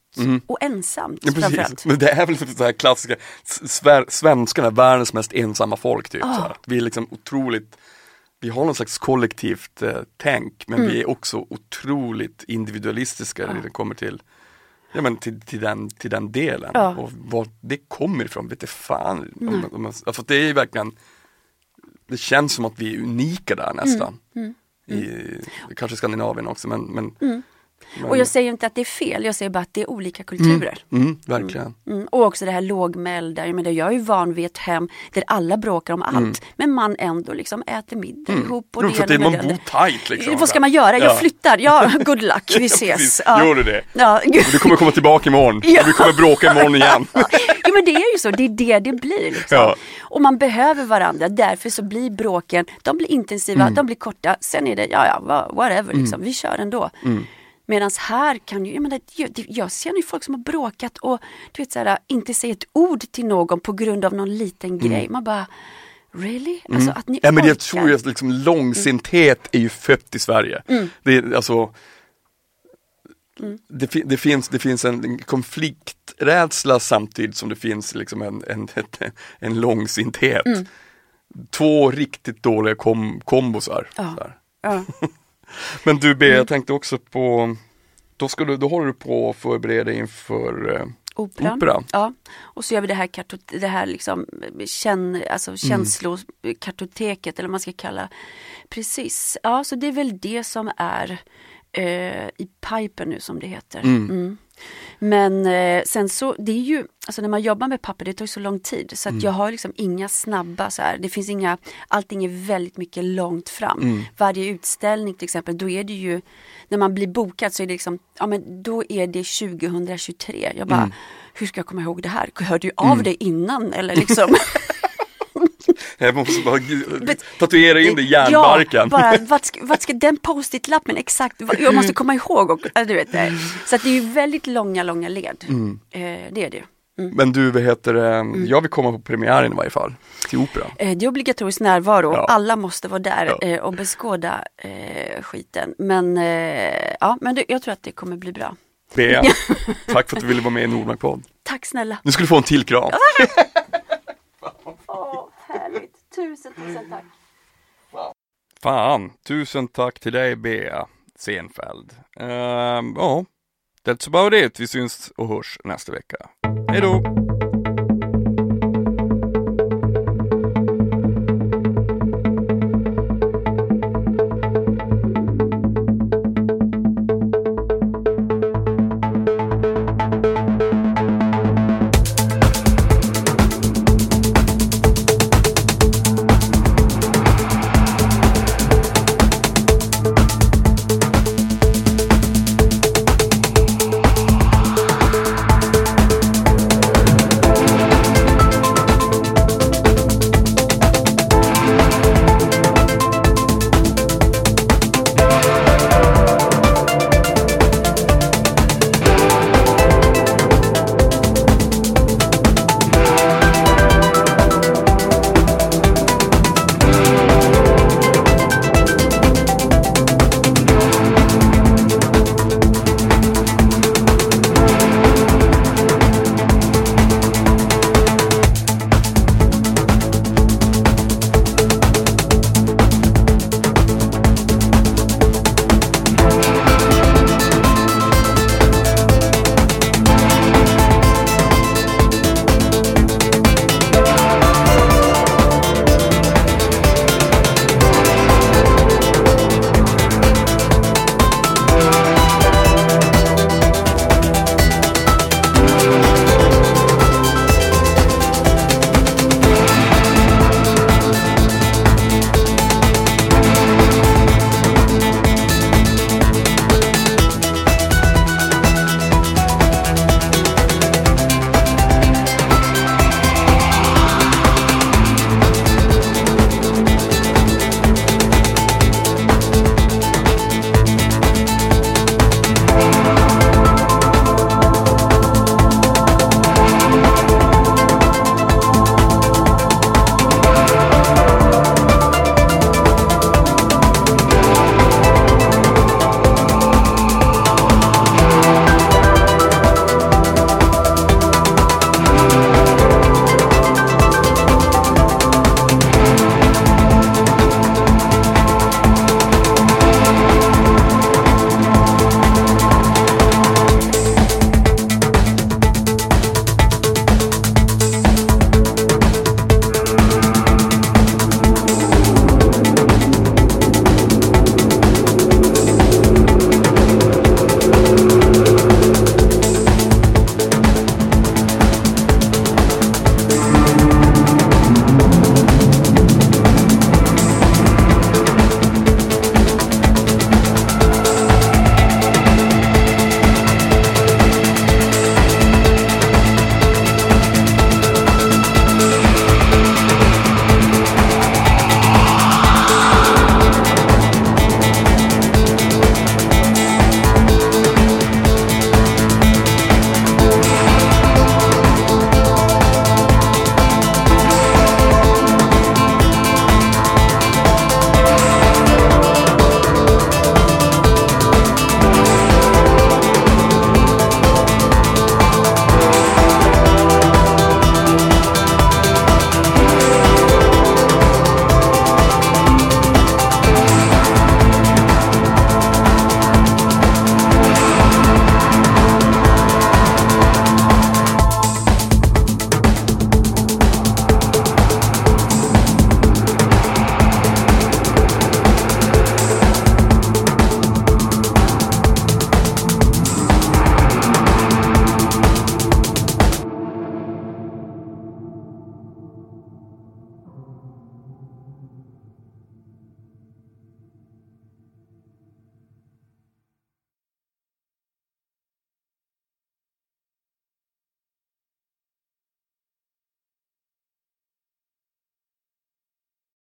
Speaker 2: och ensamt
Speaker 1: Ja,
Speaker 2: framförallt.
Speaker 1: Men det är väl typ så här klassiska, Sver- svenskarna är världens mest ensamma folk typ. Här. Vi är liksom otroligt, vi har någon slags kollektivt eh, tänk men
Speaker 2: Mm.
Speaker 1: vi är också otroligt individualistiska när det kommer till Ja men till, till, den, till den delen
Speaker 2: Ja.
Speaker 1: och var det kommer ifrån vet jag fan. Man- alltså det är verkligen Det känns som att vi är unika där nästan.
Speaker 2: Mm.
Speaker 1: I, kanske Skandinavien också men, men, men
Speaker 2: Och jag säger inte att det är fel, jag säger bara att det är olika kulturer.
Speaker 1: mm, verkligen.
Speaker 2: Mm. Och också det här lågmälda, jag, menar, jag är ju van vid ett hem där alla bråkar om allt. Men man ändå liksom äter middag ihop. Och
Speaker 1: Jo, för att det,
Speaker 2: ena
Speaker 1: man bor tight liksom.
Speaker 2: Vad ska man göra? Jag
Speaker 1: Ja.
Speaker 2: flyttar, ja good luck, vi ses. Ja.
Speaker 1: Gör du det?
Speaker 2: Ja.
Speaker 1: Du kommer komma tillbaka imorgon
Speaker 2: Ja.
Speaker 1: och vi kommer bråka imorgon igen.
Speaker 2: jo men det är ju så, det är det det blir. Liksom.
Speaker 1: Ja.
Speaker 2: Och man behöver varandra, därför så blir bråken, de blir intensiva,
Speaker 1: Mm.
Speaker 2: de blir korta, sen är det, ja ja, wha- whatever, liksom. vi kör ändå.
Speaker 1: Mm.
Speaker 2: Medan här kan ju, jag, menar, jag, det- jag känner ju folk som har bråkat och du vet, så här, inte säger ett ord till någon på grund av någon liten grej. Man bara, really? Alltså att ni
Speaker 1: Mm. Ja men jag tror ju att liksom långsinthet är ju fött i Sverige.
Speaker 2: Mm.
Speaker 1: Det är alltså det, fi- det, finns, det finns en konflikträdsla samtidigt som det finns liksom en, en, en långsinthet.
Speaker 2: Mm.
Speaker 1: Två riktigt dåliga kom, kombosar.
Speaker 2: Ja. Ja.
Speaker 1: Men du B,
Speaker 2: Mm.
Speaker 1: jag tänkte också på då, ska du, då håller du på att förbereda dig inför eh,
Speaker 2: Opera.
Speaker 1: opera.
Speaker 2: Ja, och så gör vi det här, kartot, det här liksom, känn, alltså känslokartoteket eller vad man ska kalla Precis, ja så det är väl det som är eh, i pipen nu som det heter. Mm. Men eh, sen så, det är ju, alltså när man jobbar med papper det tar ju så lång tid så att jag har liksom inga snabba så här, det finns inga, allting är väldigt mycket långt fram. Varje utställning till exempel, då är det ju, när man blir bokad så är det liksom, ja men då är det 2023. Jag bara, hur ska jag komma ihåg det här? Hörde ju av det innan eller liksom
Speaker 1: Jag måste bara g- tatuera in det i järnbarken.
Speaker 2: Ja, bara, vad, ska, vad ska den post-it-lappen exakt, jag måste komma ihåg och, ja, du vet det. Så att det är ju väldigt långa, långa led.
Speaker 1: Mm.
Speaker 2: Eh, det är det ju.
Speaker 1: Men du, vad heter det,
Speaker 2: Mm.
Speaker 1: jag vill komma på premiären i varje fall, till opera.
Speaker 2: Eh, Det är obligatorisk närvaro,
Speaker 1: Ja.
Speaker 2: alla måste vara där
Speaker 1: Ja.
Speaker 2: eh, och beskåda skiten. Men, ja, men jag tror att det kommer bli bra.
Speaker 1: Bea, tack för att du ville vara med i Nordmark podd.
Speaker 2: Tack snälla.
Speaker 1: Nu ska du få en till kram.
Speaker 2: Tusen, tusen tack.
Speaker 1: Fan, tusen tack till dig Bea Senfeld. Ehm, Ja, that's about it. Vi syns och hörs nästa vecka. Hej då!